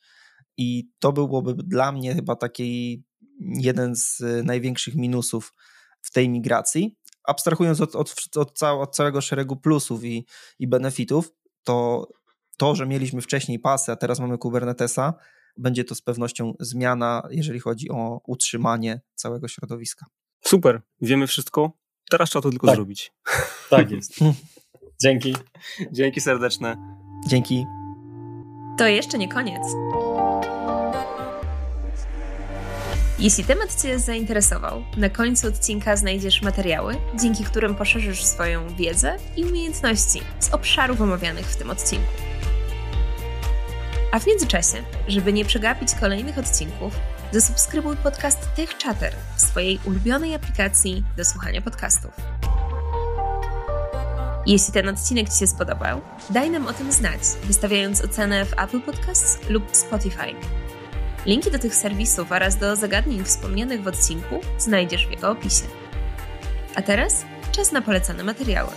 I to byłoby dla mnie chyba taki jeden z y, największych minusów w tej migracji. Abstrahując od, od, od, od całego szeregu plusów i, i benefitów, to to, że mieliśmy wcześniej pasy, a teraz mamy Kubernetesa, będzie to z pewnością zmiana, jeżeli chodzi o utrzymanie całego środowiska. Super, wiemy wszystko. Teraz trzeba to tylko tak. zrobić. Tak jest. Dzięki. Dzięki serdeczne. Dzięki. To jeszcze nie koniec. Jeśli temat Cię zainteresował, na końcu odcinka znajdziesz materiały, dzięki którym poszerzysz swoją wiedzę i umiejętności z obszarów omawianych w tym odcinku. A w międzyczasie, żeby nie przegapić kolejnych odcinków, zasubskrybuj podcast Tech Chatter w swojej ulubionej aplikacji do słuchania podcastów. Jeśli ten odcinek Ci się spodobał, daj nam o tym znać, wystawiając ocenę w Apple Podcasts lub Spotify. Linki do tych serwisów oraz do zagadnień wspomnianych w odcinku znajdziesz w jego opisie. A teraz czas na polecane materiały.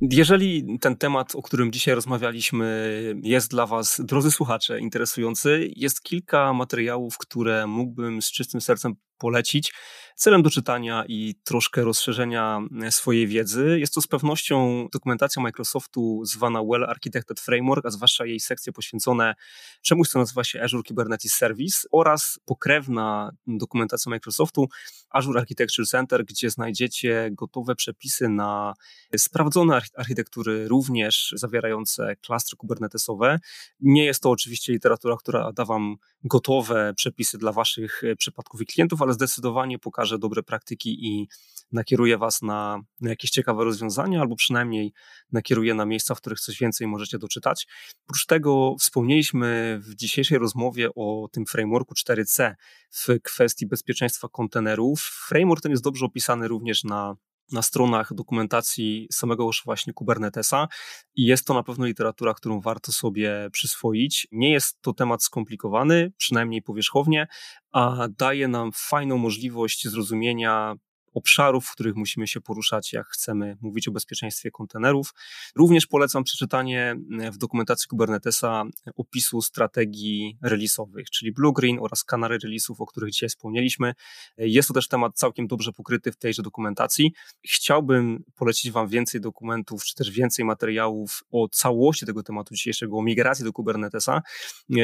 Jeżeli ten temat, o którym dzisiaj rozmawialiśmy, jest dla Was, drodzy słuchacze, interesujący, jest kilka materiałów, które mógłbym z czystym sercem polecić celem do czytania i troszkę rozszerzenia e, swojej wiedzy. Jest to z pewnością dokumentacja Microsoftu zwana Well Architected Framework, a zwłaszcza jej sekcje poświęcone czemuś, co nazywa się Azure Kubernetes Service oraz pokrewna dokumentacja Microsoftu Azure Architecture Center, gdzie znajdziecie gotowe przepisy na sprawdzone architektury, również zawierające klastry kubernetesowe. Nie jest to oczywiście literatura, która da Wam gotowe przepisy dla Waszych przypadków i klientów, ale zdecydowanie pokaże dobre praktyki i nakieruje Was na, na jakieś ciekawe rozwiązania, albo przynajmniej nakieruje na miejsca, w których coś więcej możecie doczytać. Oprócz tego wspomnieliśmy w dzisiejszej rozmowie o tym frameworku 4C w kwestii bezpieczeństwa kontenerów. Framework ten jest dobrze opisany również na na stronach dokumentacji samego już właśnie Kubernetesa i jest to na pewno literatura, którą warto sobie przyswoić. Nie jest to temat skomplikowany, przynajmniej powierzchownie, a daje nam fajną możliwość zrozumienia obszarów, w których musimy się poruszać, jak chcemy mówić o bezpieczeństwie kontenerów. Również polecam przeczytanie e, w dokumentacji Kubernetesa opisu strategii release'owych, czyli Blue Green oraz kanary release'ów, o których dzisiaj wspomnieliśmy. E, jest to też temat całkiem dobrze pokryty w tejże dokumentacji. Chciałbym polecić Wam więcej dokumentów, czy też więcej materiałów o całości tego tematu dzisiejszego, o migracji do Kubernetesa. E,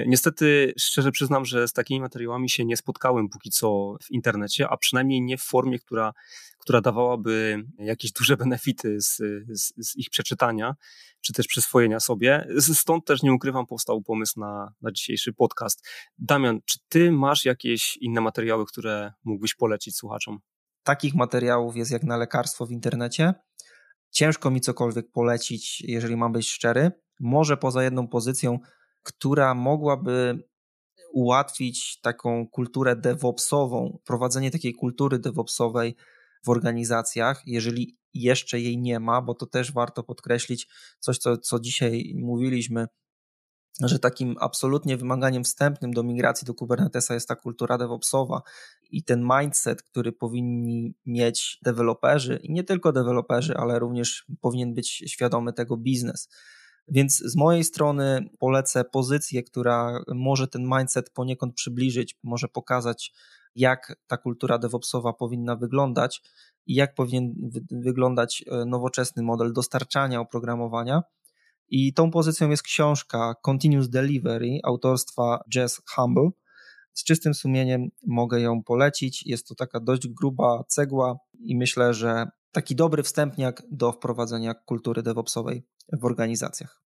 niestety, szczerze przyznam, że z takimi materiałami się nie spotkałem póki co w internecie, a przynajmniej nie w formie, która która dawałaby jakieś duże benefity z, z, z, ich przeczytania, czy też przyswojenia sobie. Stąd też nie ukrywam, powstał pomysł na, na dzisiejszy podcast. Damian, czy ty masz jakieś inne materiały, które mógłbyś polecić słuchaczom? Takich materiałów jest jak na lekarstwo w internecie. Ciężko mi cokolwiek polecić, jeżeli mam być szczery. Może poza jedną pozycją, która mogłaby ułatwić taką kulturę DevOpsową, prowadzenie takiej kultury DevOpsowej w organizacjach, jeżeli jeszcze jej nie ma, bo to też warto podkreślić coś, co, co dzisiaj mówiliśmy. że takim absolutnie wymaganiem wstępnym do migracji do Kubernetesa jest ta kultura DevOpsowa i ten mindset, który powinni mieć deweloperzy i nie tylko deweloperzy, ale również powinien być świadomy tego biznes. Więc z mojej strony polecę pozycję, która może ten mindset poniekąd przybliżyć, może pokazać, jak ta kultura DevOpsowa powinna wyglądać i jak powinien wyglądać e, nowoczesny model dostarczania oprogramowania. I tą pozycją jest książka Continuous Delivery autorstwa Jess Humble. Z czystym sumieniem mogę ją polecić. Jest to taka dość gruba cegła i myślę, że taki dobry wstępniak do wprowadzenia kultury DevOpsowej w organizacjach.